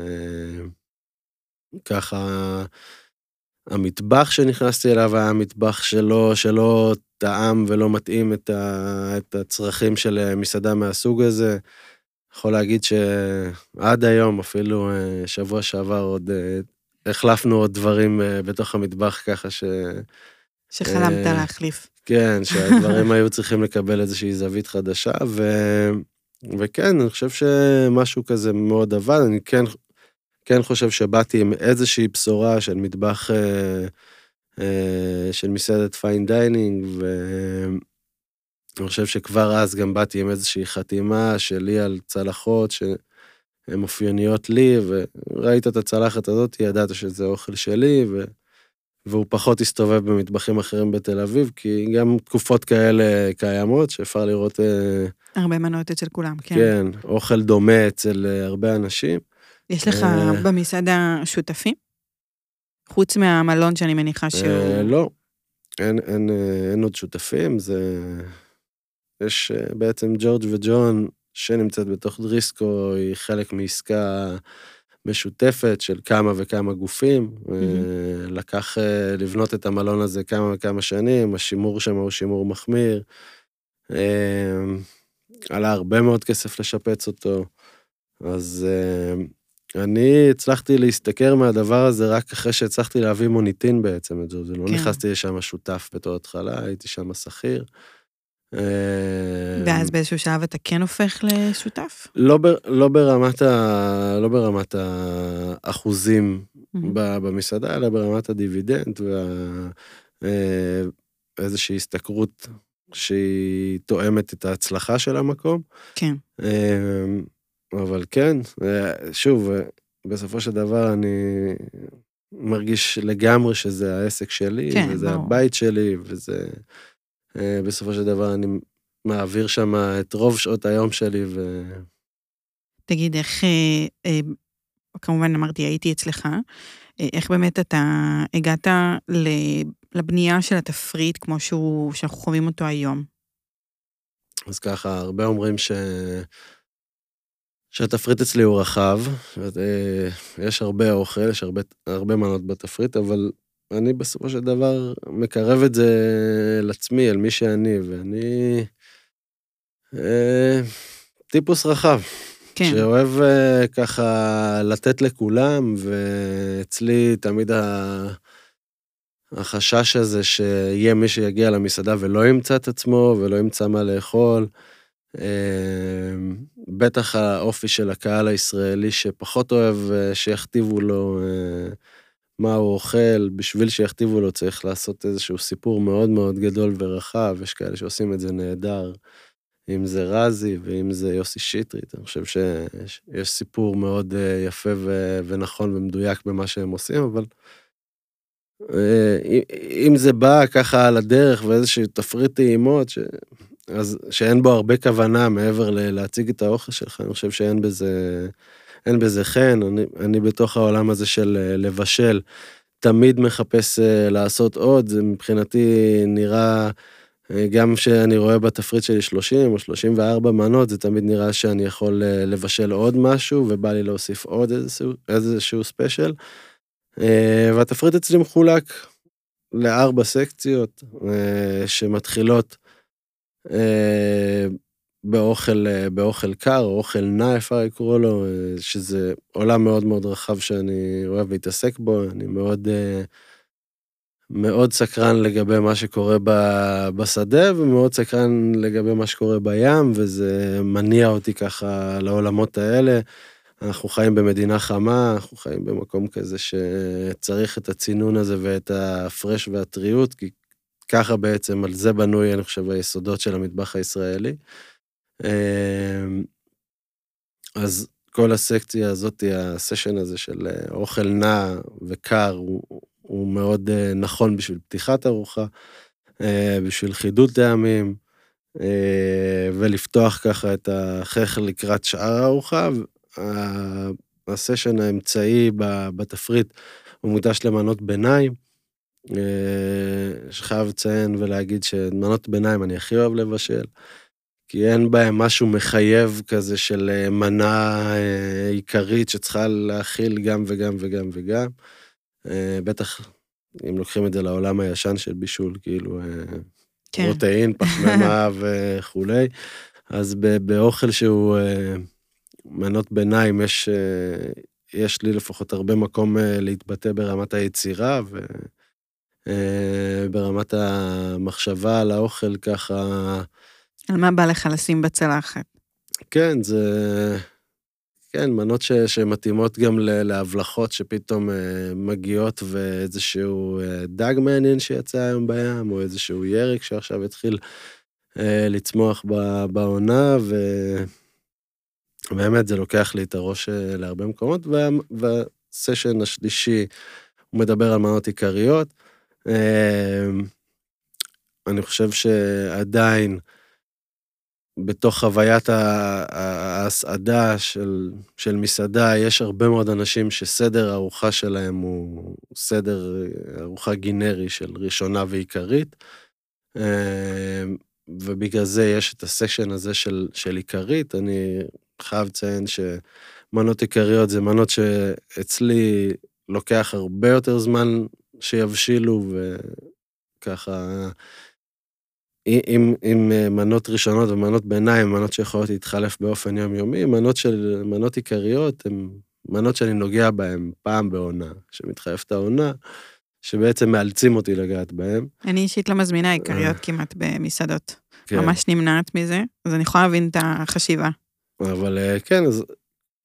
ככה, המטבח שנכנסתי אליו היה מטבח שלא, שלא טעם ולא מתאים את, ה, את הצרכים של מסעדה מהסוג הזה. יכול להגיד שעד היום, אפילו שבוע שעבר, עוד החלפנו עוד דברים בתוך המטבח ככה ש... שחלמת להחליף. כן, שהדברים היו צריכים לקבל איזושהי זווית חדשה, ו... וכן, אני חושב שמשהו כזה מאוד עבד, אני כן כן חושב שבאתי עם איזושהי בשורה של מטבח, אה, אה, של מסעדת fine dining, ואני חושב שכבר אז גם באתי עם איזושהי חתימה שלי על צלחות שהן אופייניות לי, וראית את הצלחת הזאת, ידעת שזה אוכל שלי, ו... והוא פחות הסתובב במטבחים אחרים בתל אביב, כי גם תקופות כאלה קיימות, שאפשר לראות... אה, הרבה מנות אצל כולם, כן. כן, אוכל דומה אצל הרבה אנשים. יש לך במסעדה שותפים? חוץ מהמלון שאני מניחה שהוא... לא, אין, אין, אין עוד שותפים, זה... יש בעצם ג'ורג' וג'ון, שנמצאת בתוך דריסקו, היא חלק מעסקה משותפת של כמה וכמה גופים. Mm-hmm. לקח לבנות את המלון הזה כמה וכמה שנים, השימור שם הוא שימור מחמיר. עלה הרבה מאוד כסף לשפץ אותו, אז אני הצלחתי להסתכר מהדבר הזה רק אחרי שהצלחתי להביא מוניטין בעצם את זה, לא כן. נכנסתי לשם שותף בתור התחלה, הייתי שם שכיר. ואז באיזשהו שלב אתה כן הופך לשותף? לא, ב, לא, ברמת, ה, לא ברמת האחוזים mm-hmm. במסעדה, אלא ברמת הדיבידנד ואיזושהי השתכרות שהיא תואמת את ההצלחה של המקום. כן. אבל כן, שוב, בסופו של דבר אני מרגיש לגמרי שזה העסק שלי, כן, וזה ברור. הבית שלי, וזה... אה, בסופו של דבר אני מעביר שם את רוב שעות היום שלי, ו... תגיד, איך, אה, אה, כמובן אמרתי, הייתי אצלך, איך באמת אתה הגעת לבנייה של התפריט כמו שהוא, שאנחנו חווים אותו היום? אז ככה, הרבה אומרים ש... שהתפריט אצלי הוא רחב, אה, יש הרבה אוכל, יש הרבה, הרבה מנות בתפריט, אבל אני בסופו של דבר מקרב את זה לעצמי, אל מי שאני, ואני אה, טיפוס רחב. כן. שאוהב אה, ככה לתת לכולם, ואצלי תמיד ה... החשש הזה שיהיה מי שיגיע למסעדה ולא ימצא את עצמו ולא ימצא מה לאכול. אמ, בטח האופי של הקהל הישראלי שפחות אוהב אה, שיכתיבו לו אה, מה הוא אוכל, בשביל שיכתיבו לו צריך לעשות איזשהו סיפור מאוד מאוד גדול ורחב, יש כאלה שעושים את זה נהדר, אם זה רזי ואם זה יוסי שטרית, אני חושב שיש סיפור מאוד אה, יפה ונכון ומדויק במה שהם עושים, אבל אם זה בא ככה על הדרך ואיזשהו תפריט טעימות, אז שאין בו הרבה כוונה מעבר להציג את האוכל שלך, אני חושב שאין בזה, אין בזה חן, אני, אני בתוך העולם הזה של אה, לבשל, תמיד מחפש אה, לעשות עוד, זה מבחינתי נראה, אה, גם שאני רואה בתפריט שלי 30 או 34 מנות, זה תמיד נראה שאני יכול לבשל עוד משהו, ובא לי להוסיף עוד איזשהו, איזשהו ספיישל. והתפריט אצלי מחולק לארבע סקציות שמתחילות באוכל, אה, באוכל קר, או אוכל נע אפשר לקרוא לו, אה, שזה עולם מאוד מאוד רחב שאני אוהב להתעסק בו, אני מאוד, אה, מאוד סקרן לגבי מה שקורה בשדה, ומאוד סקרן לגבי מה שקורה בים, וזה מניע אותי ככה לעולמות האלה. אנחנו חיים במדינה חמה, אנחנו חיים במקום כזה שצריך את הצינון הזה ואת הפרש והטריות, כי ככה בעצם, על זה בנוי, אני חושב, היסודות של המטבח הישראלי. אמ, אז כל הסקציה הזאת, הסשן הזה של אה, אוכל נע וקר, הוא, הוא מאוד אה, נכון בשביל פתיחת ארוחה, אה, בשביל חידוד טעמים, ולפתוח ככה את החייך לקראת שאר הארוחה. הסשן האמצעי בתפריט הוא מוקדש למנות ביניים. שחייב לציין ולהגיד שמנות ביניים אני הכי אוהב לבשל. כי אין בהם משהו מחייב כזה של אה, מנה אה, עיקרית שצריכה להכיל גם וגם וגם וגם. אה, בטח אם לוקחים את זה לעולם הישן של בישול, כאילו כן. פרוטאין, פחמימה וכולי, אז באוכל שהוא מנות ביניים, יש, יש לי לפחות הרבה מקום להתבטא ברמת היצירה וברמת המחשבה על האוכל ככה. על מה בא לך לשים בצלחת? כן, זה... כן, מנות ש, שמתאימות גם להבלחות שפתאום אה, מגיעות ואיזשהו אה, דג מעניין שיצא היום בים, או איזשהו ירק שעכשיו התחיל אה, לצמוח בעונה, ובאמת זה לוקח לי את הראש להרבה מקומות, וה, והסשן השלישי, הוא מדבר על מנות עיקריות. אני חושב שעדיין, בתוך חוויית ההסעדה של, של מסעדה, יש הרבה מאוד אנשים שסדר הארוחה שלהם הוא סדר ארוחה גינרי של ראשונה ועיקרית, אה, ובגלל זה יש את הסשן הזה של, של עיקרית. אני חייב לציין שמנות עיקריות זה מנות שאצלי לוקח הרבה יותר זמן שיבשילו, וככה... עם, עם אה, מנות ראשונות ומנות ביניים, מנות שיכולות להתחלף באופן יומיומי, מנות של, מנות עיקריות הן מנות שאני נוגע בהן פעם בעונה, שמתחלפת העונה, שבעצם מאלצים אותי לגעת בהן. אני אישית לא מזמינה עיקריות כמעט במסעדות. כן. ממש נמנעת מזה, אז אני יכולה להבין את החשיבה. אבל אה, כן, אז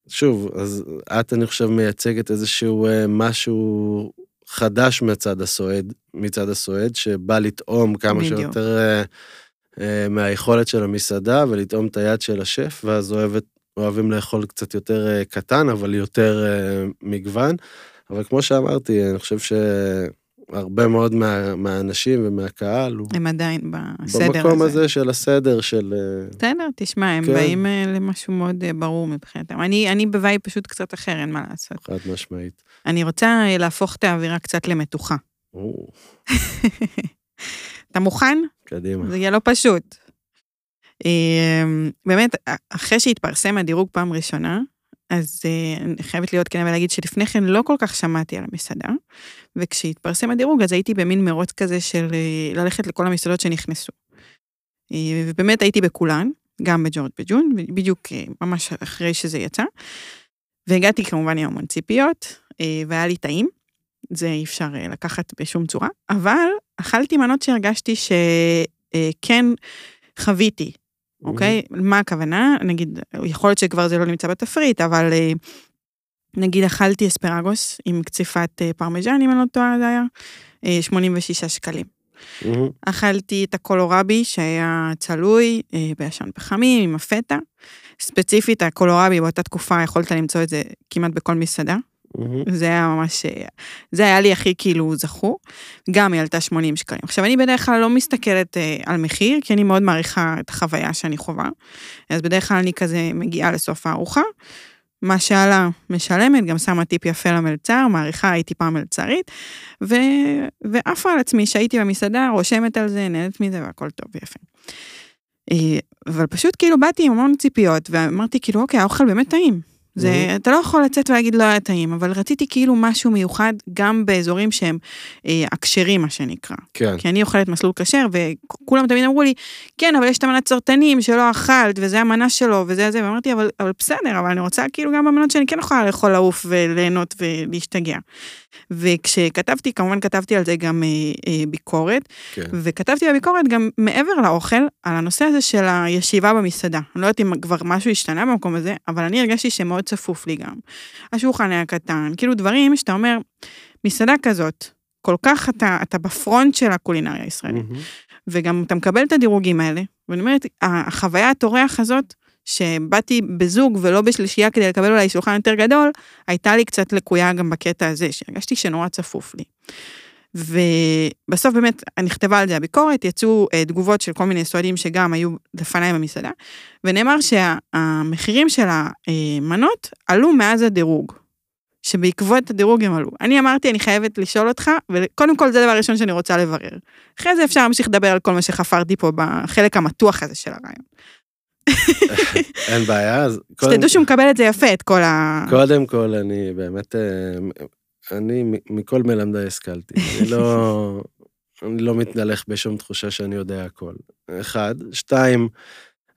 שוב, אז את, אני חושב, מייצגת איזשהו אה, משהו חדש מצד הסועד, מצד הסועד, שבא לטעום כמה בדיוק. שיותר uh, uh, מהיכולת של המסעדה ולטעום את היד של השף, ואז אוהבת, אוהבים לאכול קצת יותר uh, קטן, אבל יותר uh, מגוון. אבל כמו שאמרתי, אני חושב ש... הרבה מאוד מה, מהאנשים ומהקהל הוא... הם עדיין בסדר הזה. במקום הזה של הסדר של... בסדר, תשמע, הם כן. באים למשהו מאוד ברור מבחינתם. אני, אני בוואי פשוט קצת אחר, אין מה לעשות. חד משמעית. אני רוצה אה, להפוך את האווירה קצת למתוחה. אתה מוכן? קדימה. זה יהיה לא פשוט. אמ, באמת, אחרי שהתפרסם הדירוג פעם ראשונה, אז uh, אני חייבת להיות כנה ולהגיד שלפני כן לא כל כך שמעתי על המסעדה, וכשהתפרסם הדירוג אז הייתי במין מרוץ כזה של uh, ללכת לכל המסעדות שנכנסו. Uh, ובאמת הייתי בכולן, גם בג'ורג' בג'ון, בדיוק uh, ממש אחרי שזה יצא. והגעתי כמובן עם המון ציפיות, אה, והיה לי טעים, זה אי אפשר אה, לקחת בשום צורה, אבל אכלתי מנות שהרגשתי שכן אה, חוויתי, אוקיי? מה הכוונה? נגיד, יכול להיות שכבר זה לא נמצא בתפריט, אבל נגיד אכלתי אספרגוס עם קציפת פרמיג'ן, אם אני לא טועה, זה היה 86 שקלים. אכלתי את הקולורבי שהיה צלוי בעשן פחמי עם הפטה. ספציפית הקולורבי באותה תקופה יכולת למצוא את זה כמעט בכל מסעדה. Mm-hmm. זה היה ממש, זה היה לי הכי כאילו זכור. גם היא עלתה 80 שקלים. עכשיו, אני בדרך כלל לא מסתכלת אה, על מחיר, כי אני מאוד מעריכה את החוויה שאני חווה. אז בדרך כלל אני כזה מגיעה לסוף הארוחה, מה שעלה משלמת, גם שמה טיפ יפה למלצר, מעריכה, הייתי פעם מלצרית. ועפה על עצמי שהייתי במסעדה, רושמת על זה, נהנית מזה והכל טוב ויפה. אה, אבל פשוט כאילו באתי עם המון ציפיות, ואמרתי כאילו, אוקיי, האוכל באמת טעים. זה, Mhm. אתה לא יכול לצאת ולהגיד לא היה טעים, אבל רציתי כאילו משהו מיוחד גם באזורים שהם אה, הכשרים, מה שנקרא. כן. כי אני אוכלת מסלול כשר, וכולם תמיד אמרו לי, כן, אבל יש את המנת סרטנים שלא אכלת, וזה המנה שלו, וזה זה, ואמרתי, אבל, אבל בסדר, אבל אני רוצה כאילו גם במנות שאני כן יכולה לאכול לעוף וליהנות ולהשתגע. וכשכתבתי, כמובן כתבתי על זה גם אה, אה, ביקורת, כן. וכתבתי בביקורת גם מעבר לאוכל, על הנושא הזה של הישיבה במסעדה. אני לא יודעת אם כבר משהו השתנה במקום הזה, אבל אני הרגשתי שמאוד צפוף לי גם. השולחן היה קטן, כאילו דברים שאתה אומר, מסעדה כזאת, כל כך אתה, אתה בפרונט של הקולינריה הישראלית. מהמם. וגם אתה מקבל את הדירוגים האלה, ואני אומרת, החוויה הטורח הזאת, שבאתי בזוג ולא בשלישייה כדי לקבל אולי שולחן יותר גדול, הייתה לי קצת לקויה גם בקטע הזה, שהרגשתי שנורא צפוף לי. ובסוף באמת נכתבה על זה הביקורת, יצאו אה, תגובות של כל מיני סועדים שגם היו לפניי במסעדה, ונאמר שהמחירים של המנות עלו מאז הדירוג. שבעקבות הדירוג הם עלו. אני אמרתי, אני חייבת לשאול אותך, וקודם כל זה הדבר הראשון שאני רוצה לברר. אחרי זה אפשר להמשיך לדבר על כל מה שחפרתי פה בחלק המתוח הזה של הרעיון. אין בעיה, אז שתדעו שהוא מקבל את זה יפה, את כל ה... קודם כל, אני באמת, אה, אני מכל מלמדיי השכלתי. אני לא, אני לא מתנלך בשום תחושה שאני יודע הכל. אחד. שתיים,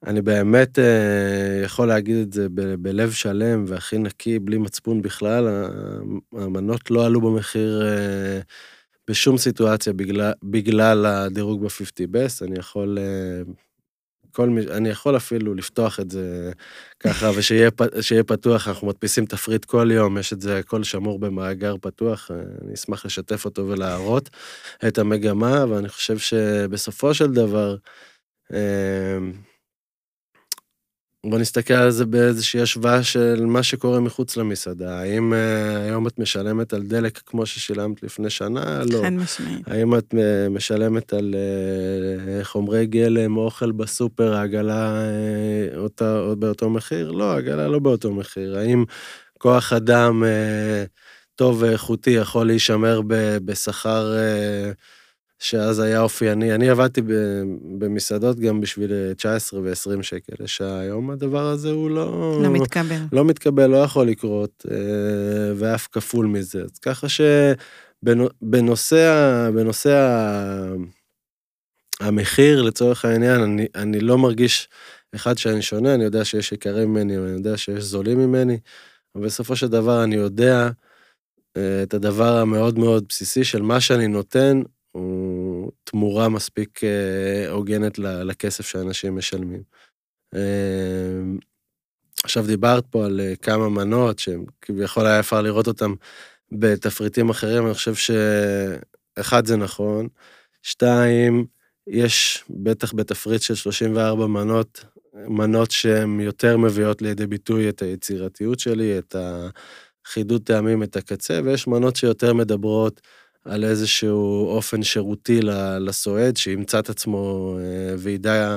אני באמת אה, יכול להגיד את זה ב- בלב שלם והכי נקי, בלי מצפון בכלל. המנות לא עלו במחיר אה, בשום סיטואציה בגלל, בגלל הדירוג ב-50 best. אני יכול... אה, כל מי, אני יכול אפילו לפתוח את זה ככה, ושיהיה פתוח, אנחנו מדפיסים תפריט כל יום, יש את זה הכל שמור במאגר פתוח, אה, אני אשמח לשתף אותו ולהראות את המגמה, ואני חושב שבסופו של דבר, אה, בוא נסתכל על זה באיזושהי השוואה של מה שקורה מחוץ למסעדה. האם אה, היום את משלמת על דלק כמו ששילמת לפני שנה? לא. חד משמעית. האם את אה, משלמת על אה, חומרי גלם, אוכל בסופר, העגלה אה, אותה, עוד באותו מחיר? לא, העגלה לא באותו מחיר. האם כוח אדם אה, טוב ואיכותי יכול להישמר בשכר אה, שאז היה אופייני? אני עבדתי במסעדות גם בשביל אה, 19 ו-20 שקל לשעה. היום הדבר הזה הוא לא... לא מתקבל. לא מתקבל, לא יכול לקרות, אה, ואף כפול מזה. אז ככה שבנושא בנושא המחיר, לצורך העניין, אני, אני לא מרגיש, אחד, שאני שונה, אני יודע שיש יקרים ממני, ואני יודע שיש זולים ממני, אבל בסופו של דבר אני יודע אה, את הדבר המאוד מאוד בסיסי של מה שאני נותן, הוא תמורה מספיק אה, הוגנת לכסף שאנשים משלמים. אה, עכשיו דיברת פה על אה, כמה מנות שכביכול היה אפשר לראות אותן בתפריטים אחרים, אני חושב שאחד זה נכון, שתיים, יש בטח בתפריט של 34 מנות, מנות שהן יותר מביאות לידי ביטוי את היצירתיות שלי, את החידוד טעמים, את הקצה, ויש מנות שיותר מדברות על איזשהו אופן שירותי לסועד, שימצא את עצמו אה, וידע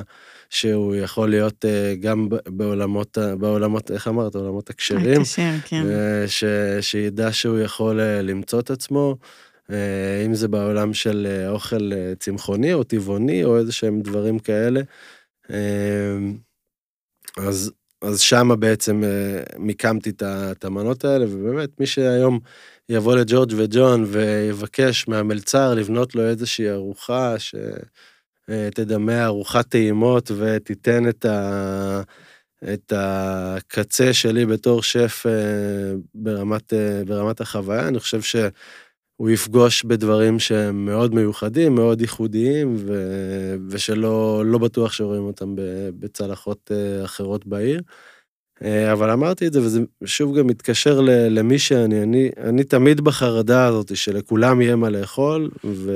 שהוא יכול להיות אה, גם בעולמות, בעולמות, איך אמרת? עולמות הכשרים. הכשר, כן. אה, ש, שידע שהוא יכול למצוא את עצמו, אם זה בעולם של אוכל צמחוני או טבעוני או איזה שהם דברים כאלה. אז, אז שמה בעצם מיקמתי את המנות האלה, ובאמת, מי שהיום יבוא לג'ורג' וג'ון ויבקש מהמלצר לבנות לו איזושהי ארוחה שתדמה ארוחת טעימות ותיתן את ה... את הקצה שלי בתור שף אה, ברמת, אה, ברמת החוויה, אני חושב שהוא יפגוש בדברים שהם מאוד מיוחדים, מאוד ייחודיים, ו, ושלא לא בטוח שרואים אותם בצלחות אה, אחרות בעיר. אה, אבל אמרתי את זה, וזה שוב גם מתקשר ל- למי שאני, אני, אני תמיד בחרדה הזאת שלכולם יהיה מה לאכול, ו,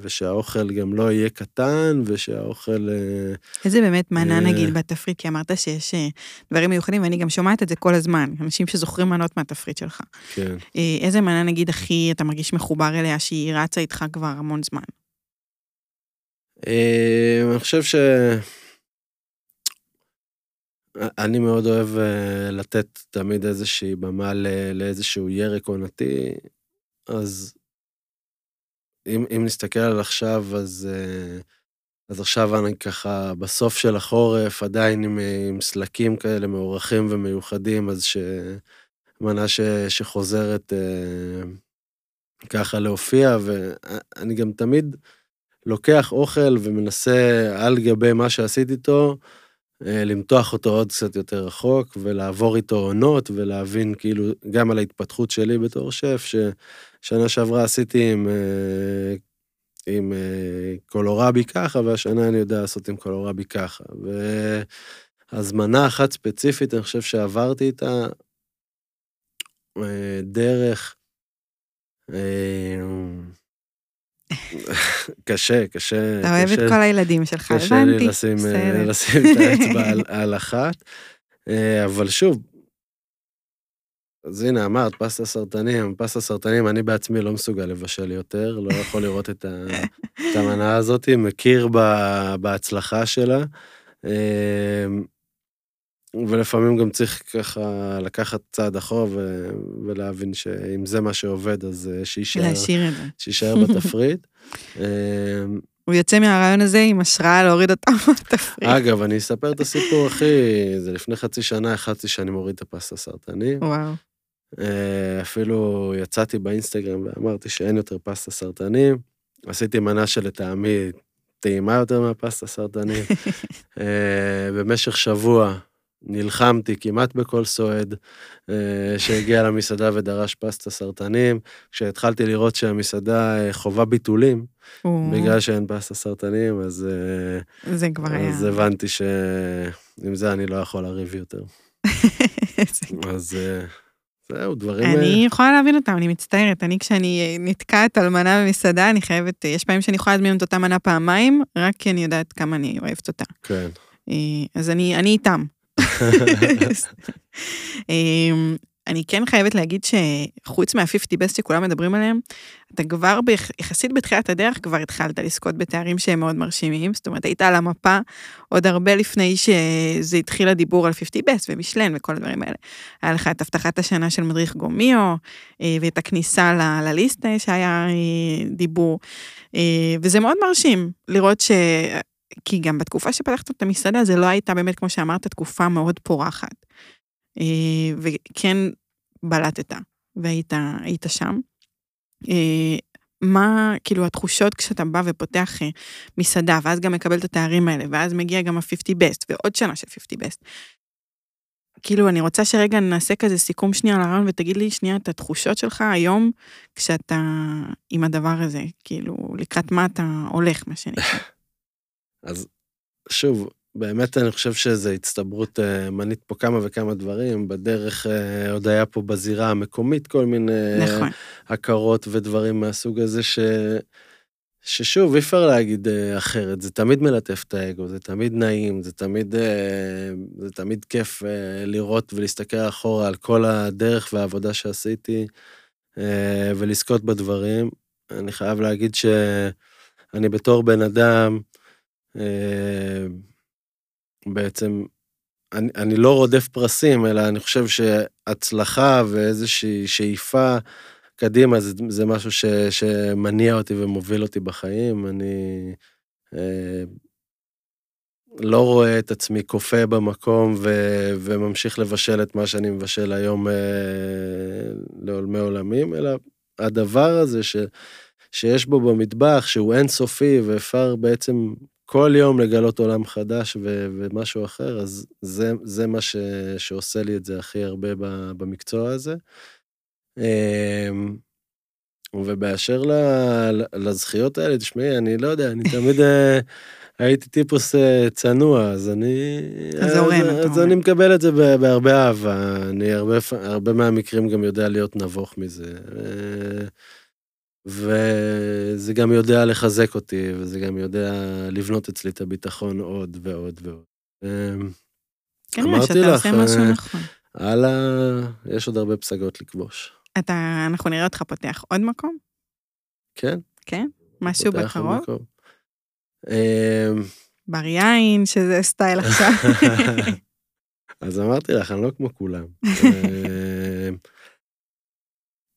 ושהאוכל גם לא יהיה קטן, ושהאוכל... אה, איזה באמת מנה אה. נגיד בתפריט, כי אמרת שיש אה, דברים מיוחדים, ואני גם שומעת את זה כל הזמן, אנשים שזוכרים מנות מהתפריט שלך. כן. איזה מנה נגיד הכי אתה מרגיש מחובר אליה, שהיא רצה איתך כבר המון זמן? אה, אני חושב ש... אני מאוד אוהב אה, לתת תמיד איזושהי במה לאיזשהו ירק עונתי, אז אם, אם נסתכל על עכשיו, אז, אה, אז עכשיו אני ככה בסוף של החורף, עדיין עם, עם סלקים כאלה מאורחים ומיוחדים, אז שמנה ש, שחוזרת אה, ככה להופיע, ואני גם תמיד לוקח אוכל ומנסה על גבי מה שעשיתי איתו, למתוח אותו עוד קצת יותר רחוק ולעבור איתו עונות ולהבין כאילו גם על ההתפתחות שלי בתור שף, ששנה שעברה עשיתי עם, אה, עם אה, קולורבי ככה, והשנה אני יודע לעשות עם קולורבי ככה. והזמנה אחת ספציפית, אני חושב שעברתי איתה דרך... קשה, קשה. אתה אוהב את כל הילדים שלך, הבנתי. קשה לי לשים, אה, לשים את האצבע על, על אחת. אה, אבל שוב, אז הנה, אמרת, פסטה סרטנים, פסטה סרטנים, אני בעצמי לא מסוגל לבשל יותר, לא יכול לראות את, ה, את המנה הזאת, מכיר בהצלחה שלה. ולפעמים גם צריך ככה לקחת צעד אחורה ו... ולהבין שאם זה מה שעובד, אז אה, שיישאר... להשאיר את זה. שיישאר בתפריט. הוא יוצא מהרעיון הזה עם השראה להוריד אותם בתפריט. אגב, אני אספר את הסיפור הכי... זה לפני חצי שנה החלטתי שאני מוריד את הפסטה סרטנים. וואו. אה, אפילו יצאתי באינסטגרם ואמרתי שאין יותר פסטה סרטנים. עשיתי מנה שלטעמי טעימה יותר מהפסטה סרטנים. אה, במשך שבוע נלחמתי כמעט בכל סועד אה, שהגיע למסעדה ודרש פסטה סרטנים. כשהתחלתי לראות שהמסעדה אה, חווה ביטולים, בגלל שאין פסטה סרטנים, אז... אה, זה כבר היה. אז הבנתי שעם זה אני לא יכול לריב יותר. אז זהו, דברים... אני יכולה להבין אותם, אני מצטערת. אני, כשאני נתקעת על מנה במסעדה, אני חייבת, יש פעמים שאני יכולה להזמין את אותה מנה פעמיים, רק כי אני יודעת כמה אני אוהבת אותה. כן. אז אני, אני איתם. אמ, אני כן חייבת להגיד שחוץ מה-50 best שכולם מדברים עליהם, אתה כבר יחסית בתחילת הדרך כבר התחלת לזכות בתארים שהם מאוד מרשימים, זאת אומרת היית על המפה עוד הרבה לפני שזה התחיל הדיבור על 50 best ומשלן וכל הדברים האלה. היה לך את הבטחת השנה של מדריך גומיו, אה, ואת הכניסה ל- לליסט שהיה אה, דיבור, אה, וזה מאוד מרשים לראות ש... כי גם בתקופה שפתחת את המסעדה, זה לא הייתה באמת, כמו שאמרת, תקופה מאוד פורחת. אה, וכן בלטת, והיית שם. אה, מה, כאילו, התחושות כשאתה בא ופותח אה, מסעדה, ואז גם מקבל את התארים האלה, ואז מגיע גם ה-50 best, ועוד שנה של 50 best. כאילו, אני רוצה שרגע נעשה כזה סיכום שנייה על הרעיון, ותגיד לי שנייה את התחושות שלך היום, כשאתה עם הדבר הזה, כאילו, לקראת מה אתה הולך, מה שנקרא. אז שוב, באמת אני חושב שזו הצטברות, אה, מנית פה כמה וכמה דברים, בדרך אה, עוד היה פה בזירה המקומית כל מיני נכון. הכרות ודברים מהסוג הזה, ש... ששוב, אי אפשר להגיד אה, אחרת, זה תמיד מלטף את האגו, זה תמיד נעים, זה תמיד, זה תמיד כיף לראות ולהסתכל אחורה על כל הדרך והעבודה שעשיתי, ולזכות בדברים. אני חייב להגיד שאני בתור בן אדם, אה, בעצם, אני, אני לא רודף פרסים, אלא אני חושב שהצלחה ואיזושהי שאיפה קדימה זה, זה משהו ש, שמניע אותי ומוביל אותי בחיים. אני אה, לא רואה את עצמי כופה במקום ו, וממשיך לבשל את מה שאני מבשל היום אה, לעולמי עולמים, אלא הדבר הזה ש, שיש בו במטבח, שהוא אינסופי ואפשר בעצם כל יום לגלות עולם חדש ו- ומשהו אחר, אז זה, זה מה ש- שעושה לי את זה הכי הרבה במקצוע הזה. אמ, ובאשר לזכיות האלה, תשמעי, אני לא יודע, אני תמיד אה, הייתי טיפוס אה, צנוע, אז אני... אז זורם, אתה אומר. אז אני מקבל את זה בהרבה אהבה. אני הרבה, הרבה מהמקרים גם יודע להיות נבוך מזה. אה, וזה גם יודע לחזק אותי, וזה גם יודע לבנות אצלי את הביטחון עוד ועוד ועוד. אמ, כנראה שאתה עושה משהו אה, נכון. הלאה, יש עוד הרבה פסגות לכבוש. אתה, אנחנו נראה אותך פותח עוד מקום? כן. כן? משהו בקרוב? אמ, בר יין, שזה סטייל עכשיו. אז אמרתי לך, אני לא כמו כולם. אה,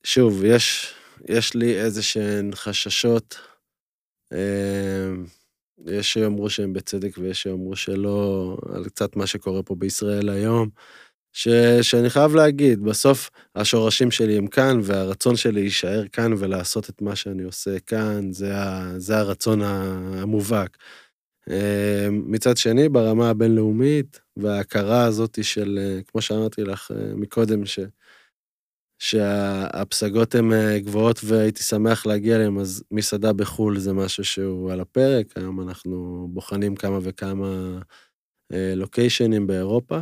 שוב, יש, יש לי איזה שהן חששות. אה, יש שיאמרו שהם בצדק ויש שיאמרו שלא, על קצת מה שקורה פה בישראל היום. ש, שאני חייב להגיד, בסוף השורשים שלי הם כאן, והרצון שלי להישאר כאן ולעשות את מה שאני עושה כאן, זה, ה, זה הרצון המובהק. אה, מצד שני, ברמה הבינלאומית, וההכרה הזאת של, כמו שאמרתי לך אה, מקודם, ש, שהפסגות הן גבוהות והייתי שמח להגיע אליהן, אז מסעדה בחו"ל זה משהו שהוא על הפרק, היום אנחנו בוחנים כמה וכמה לוקיישנים באירופה.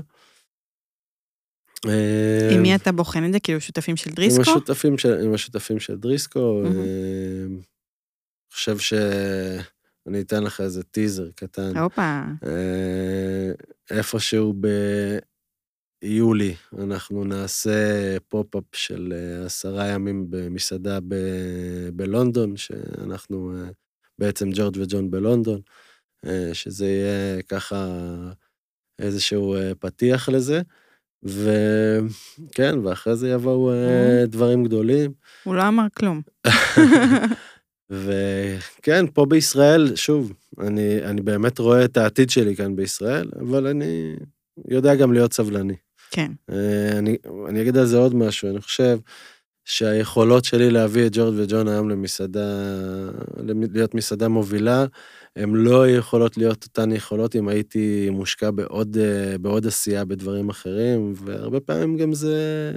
עם מי אתה בוחן את זה? כאילו שותפים של דריסקו? עם השותפים של, עם השותפים של דריסקו. אני חושב ש... אני אתן לך איזה טיזר קטן. הופה. איפשהו ביולי אנחנו נעשה pop-up של עשרה ימים במסעדה ב- בלונדון, שאנחנו בעצם ג'ורג' וג'ון בלונדון, שזה יהיה ככה איזשהו פתיח לזה. וכן, ואחרי זה יבואו דברים גדולים. הוא לא אמר כלום. וכן, פה בישראל, שוב, אני, אני באמת רואה את העתיד שלי כאן בישראל, אבל אני יודע גם להיות סבלני. כן. אני, אני אגיד על זה עוד משהו, אני חושב שהיכולות שלי להביא את ג'ורג' וג'ון היום למסעדה, להיות מסעדה מובילה, הן לא יכולות להיות אותן יכולות אם הייתי מושקע בעוד, בעוד עשייה בדברים אחרים, והרבה פעמים גם זה...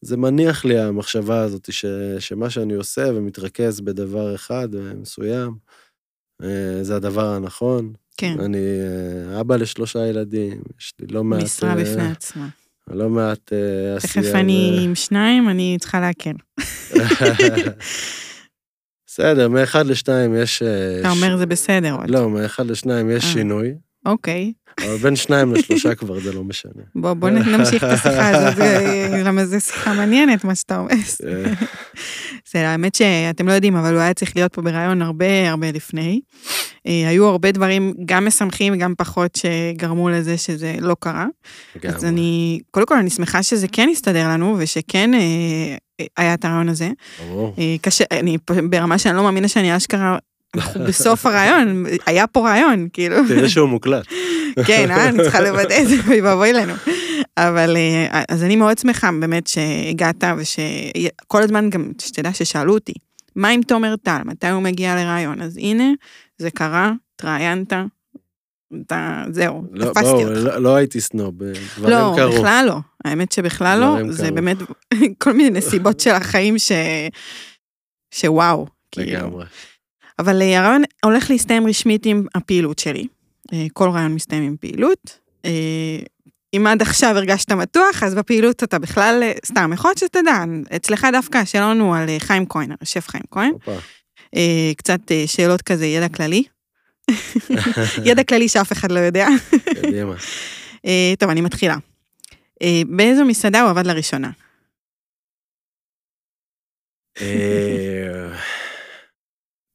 זה מניח לי המחשבה הזאת ש, שמה שאני עושה ומתרכז בדבר אחד מסוים, אה, זה הדבר הנכון. כן. אני אה, אבא לשלושה ילדים, יש לי לא מעט... משרה בפני עצמה. לא מעט עשייה. תכף אני עם שניים, אני צריכה להקל. בסדר, מאחד לשתיים יש... אתה אומר זה בסדר. לא, מאחד לשניים יש שינוי. אוקיי. אבל בין שניים לשלושה כבר זה לא משנה. בוא, בוא נמשיך את השיחה הזאת, למה זו שיחה מעניינת, מה שאתה אומר. זה האמת שאתם לא יודעים, אבל הוא היה צריך להיות פה ברעיון הרבה הרבה לפני. אה, היו הרבה דברים, גם משמחים, גם פחות, שגרמו לזה שזה לא קרה. אז אני, קודם כל, אני שמחה שזה כן הסתדר לנו, ושכן אה, היה את הרעיון הזה. ברור. אה, קשה, אני ברמה שאני לא מאמינה שאני אשכרה אנחנו בסוף הרעיון, היה פה רעיון, כאילו. תראה שהוא מוקלט. כן, אה, אני צריכה לוודא את זה, אוי ואבוי לנו. אבל, אז אני מאוד שמחה באמת שהגעת, ושכל הזמן גם, שתדע ששאלו אותי, מה עם תומר טל, מתי הוא מגיע לרעיון? אז הנה, זה קרה, התראיינת, אתה, זהו, לא, תפסתי בוא, אותך. לא, לא הייתי סנוב, דברים לא, קרו. בכלל לא. האמת שבכלל לא, זה קרו. באמת כל מיני נסיבות של החיים ש... שוואו. כאילו. לגמרי. אבל אה, הרעיון הולך להסתיים רשמית עם הפעילות שלי. אה, כל רעיון מסתיים עם פעילות. אה, אם עד עכשיו הרגשת מתוח, אז בפעילות אתה בכלל, אה, סתם, יכול להיות שתדע, אצלך דווקא השאלון הוא על חיים כהן, השף חיים כהן. קצת שאלות כזה, ידע כללי. ידע כללי שאף אחד לא יודע. קדימה. טוב, אני מתחילה. באיזו מסעדה הוא עבד לראשונה?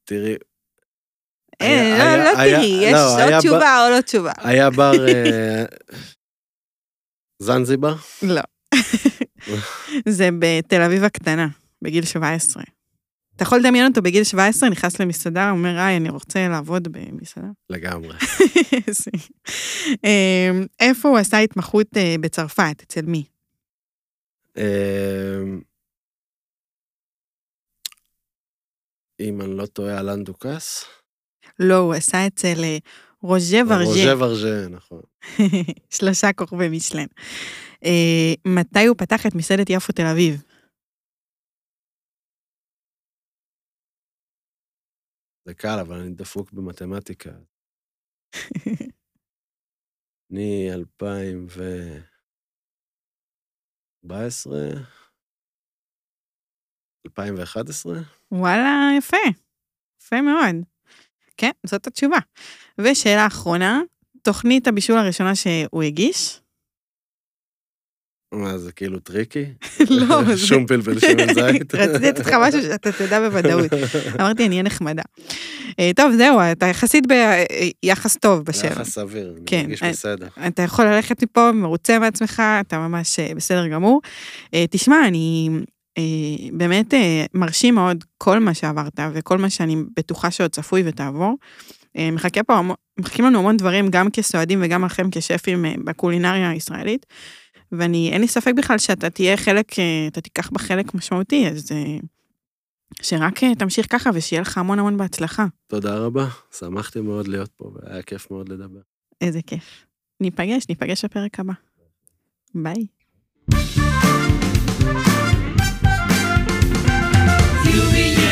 תראי, לא, לא תראי, יש לא, היה או תשובה או לא תשובה. היה בר אה, זנזיבר? לא. זה בתל אביב הקטנה, בגיל 17. אתה יכול לדמיין אותו בגיל 17, נכנס למסעדה, אומר, היי, אני רוצה לעבוד במסעדה. לגמרי. אמ, איפה הוא עשה התמחות אה, בצרפת? אצל מי? אה, אם אני לא טועה, אלן דוכס? לא, הוא עשה אצל אה, רוז'ה רוז'ה ורג'ה, ורג'ה, נכון. שלושה כוכבי משלן. אה, מתי הוא פתח את מסעדת יפו תל אביב? זה קל, אבל אני דפוק במתמטיקה. אני 2014, 2011, וואלה, יפה. יפה מאוד. כן, זאת התשובה. ושאלה אחרונה, תוכנית הבישול הראשונה שהוא הגיש? מה, זה כאילו tricky? לא, זה- שום פלפל שמן זית? רציתי לתת לך משהו שאתה תדע בוודאות. אמרתי, אני אהיה נחמדה. אה, טוב, זהו, אתה יחסית ביחס טוב בשם. יחס סביר, אני כן, מרגיש אה, בסדר. אתה יכול ללכת מפה מרוצה מעצמך, אתה ממש אה, בסדר גמור. אה, תשמע, אני אה, באמת אה, מרשים מאוד כל מה שעברת וכל מה שאני בטוחה שעוד צפוי ותעבור. אה, מחכה פה, מחכים לנו המון דברים, גם כסועדים וגם לכם כשפים אה, בקולינריה הישראלית. ואני, אין לי ספק בכלל שאתה תהיה חלק, אה, אתה תיקח בה חלק משמעותי, אז אה, שרק אה, תמשיך ככה ושיהיה לך המון המון בהצלחה. תודה רבה, שמחתי מאוד להיות פה, והיה כיף מאוד לדבר. איזה כיף. ניפגש, ניפגש בפרק הבא. ביי. you be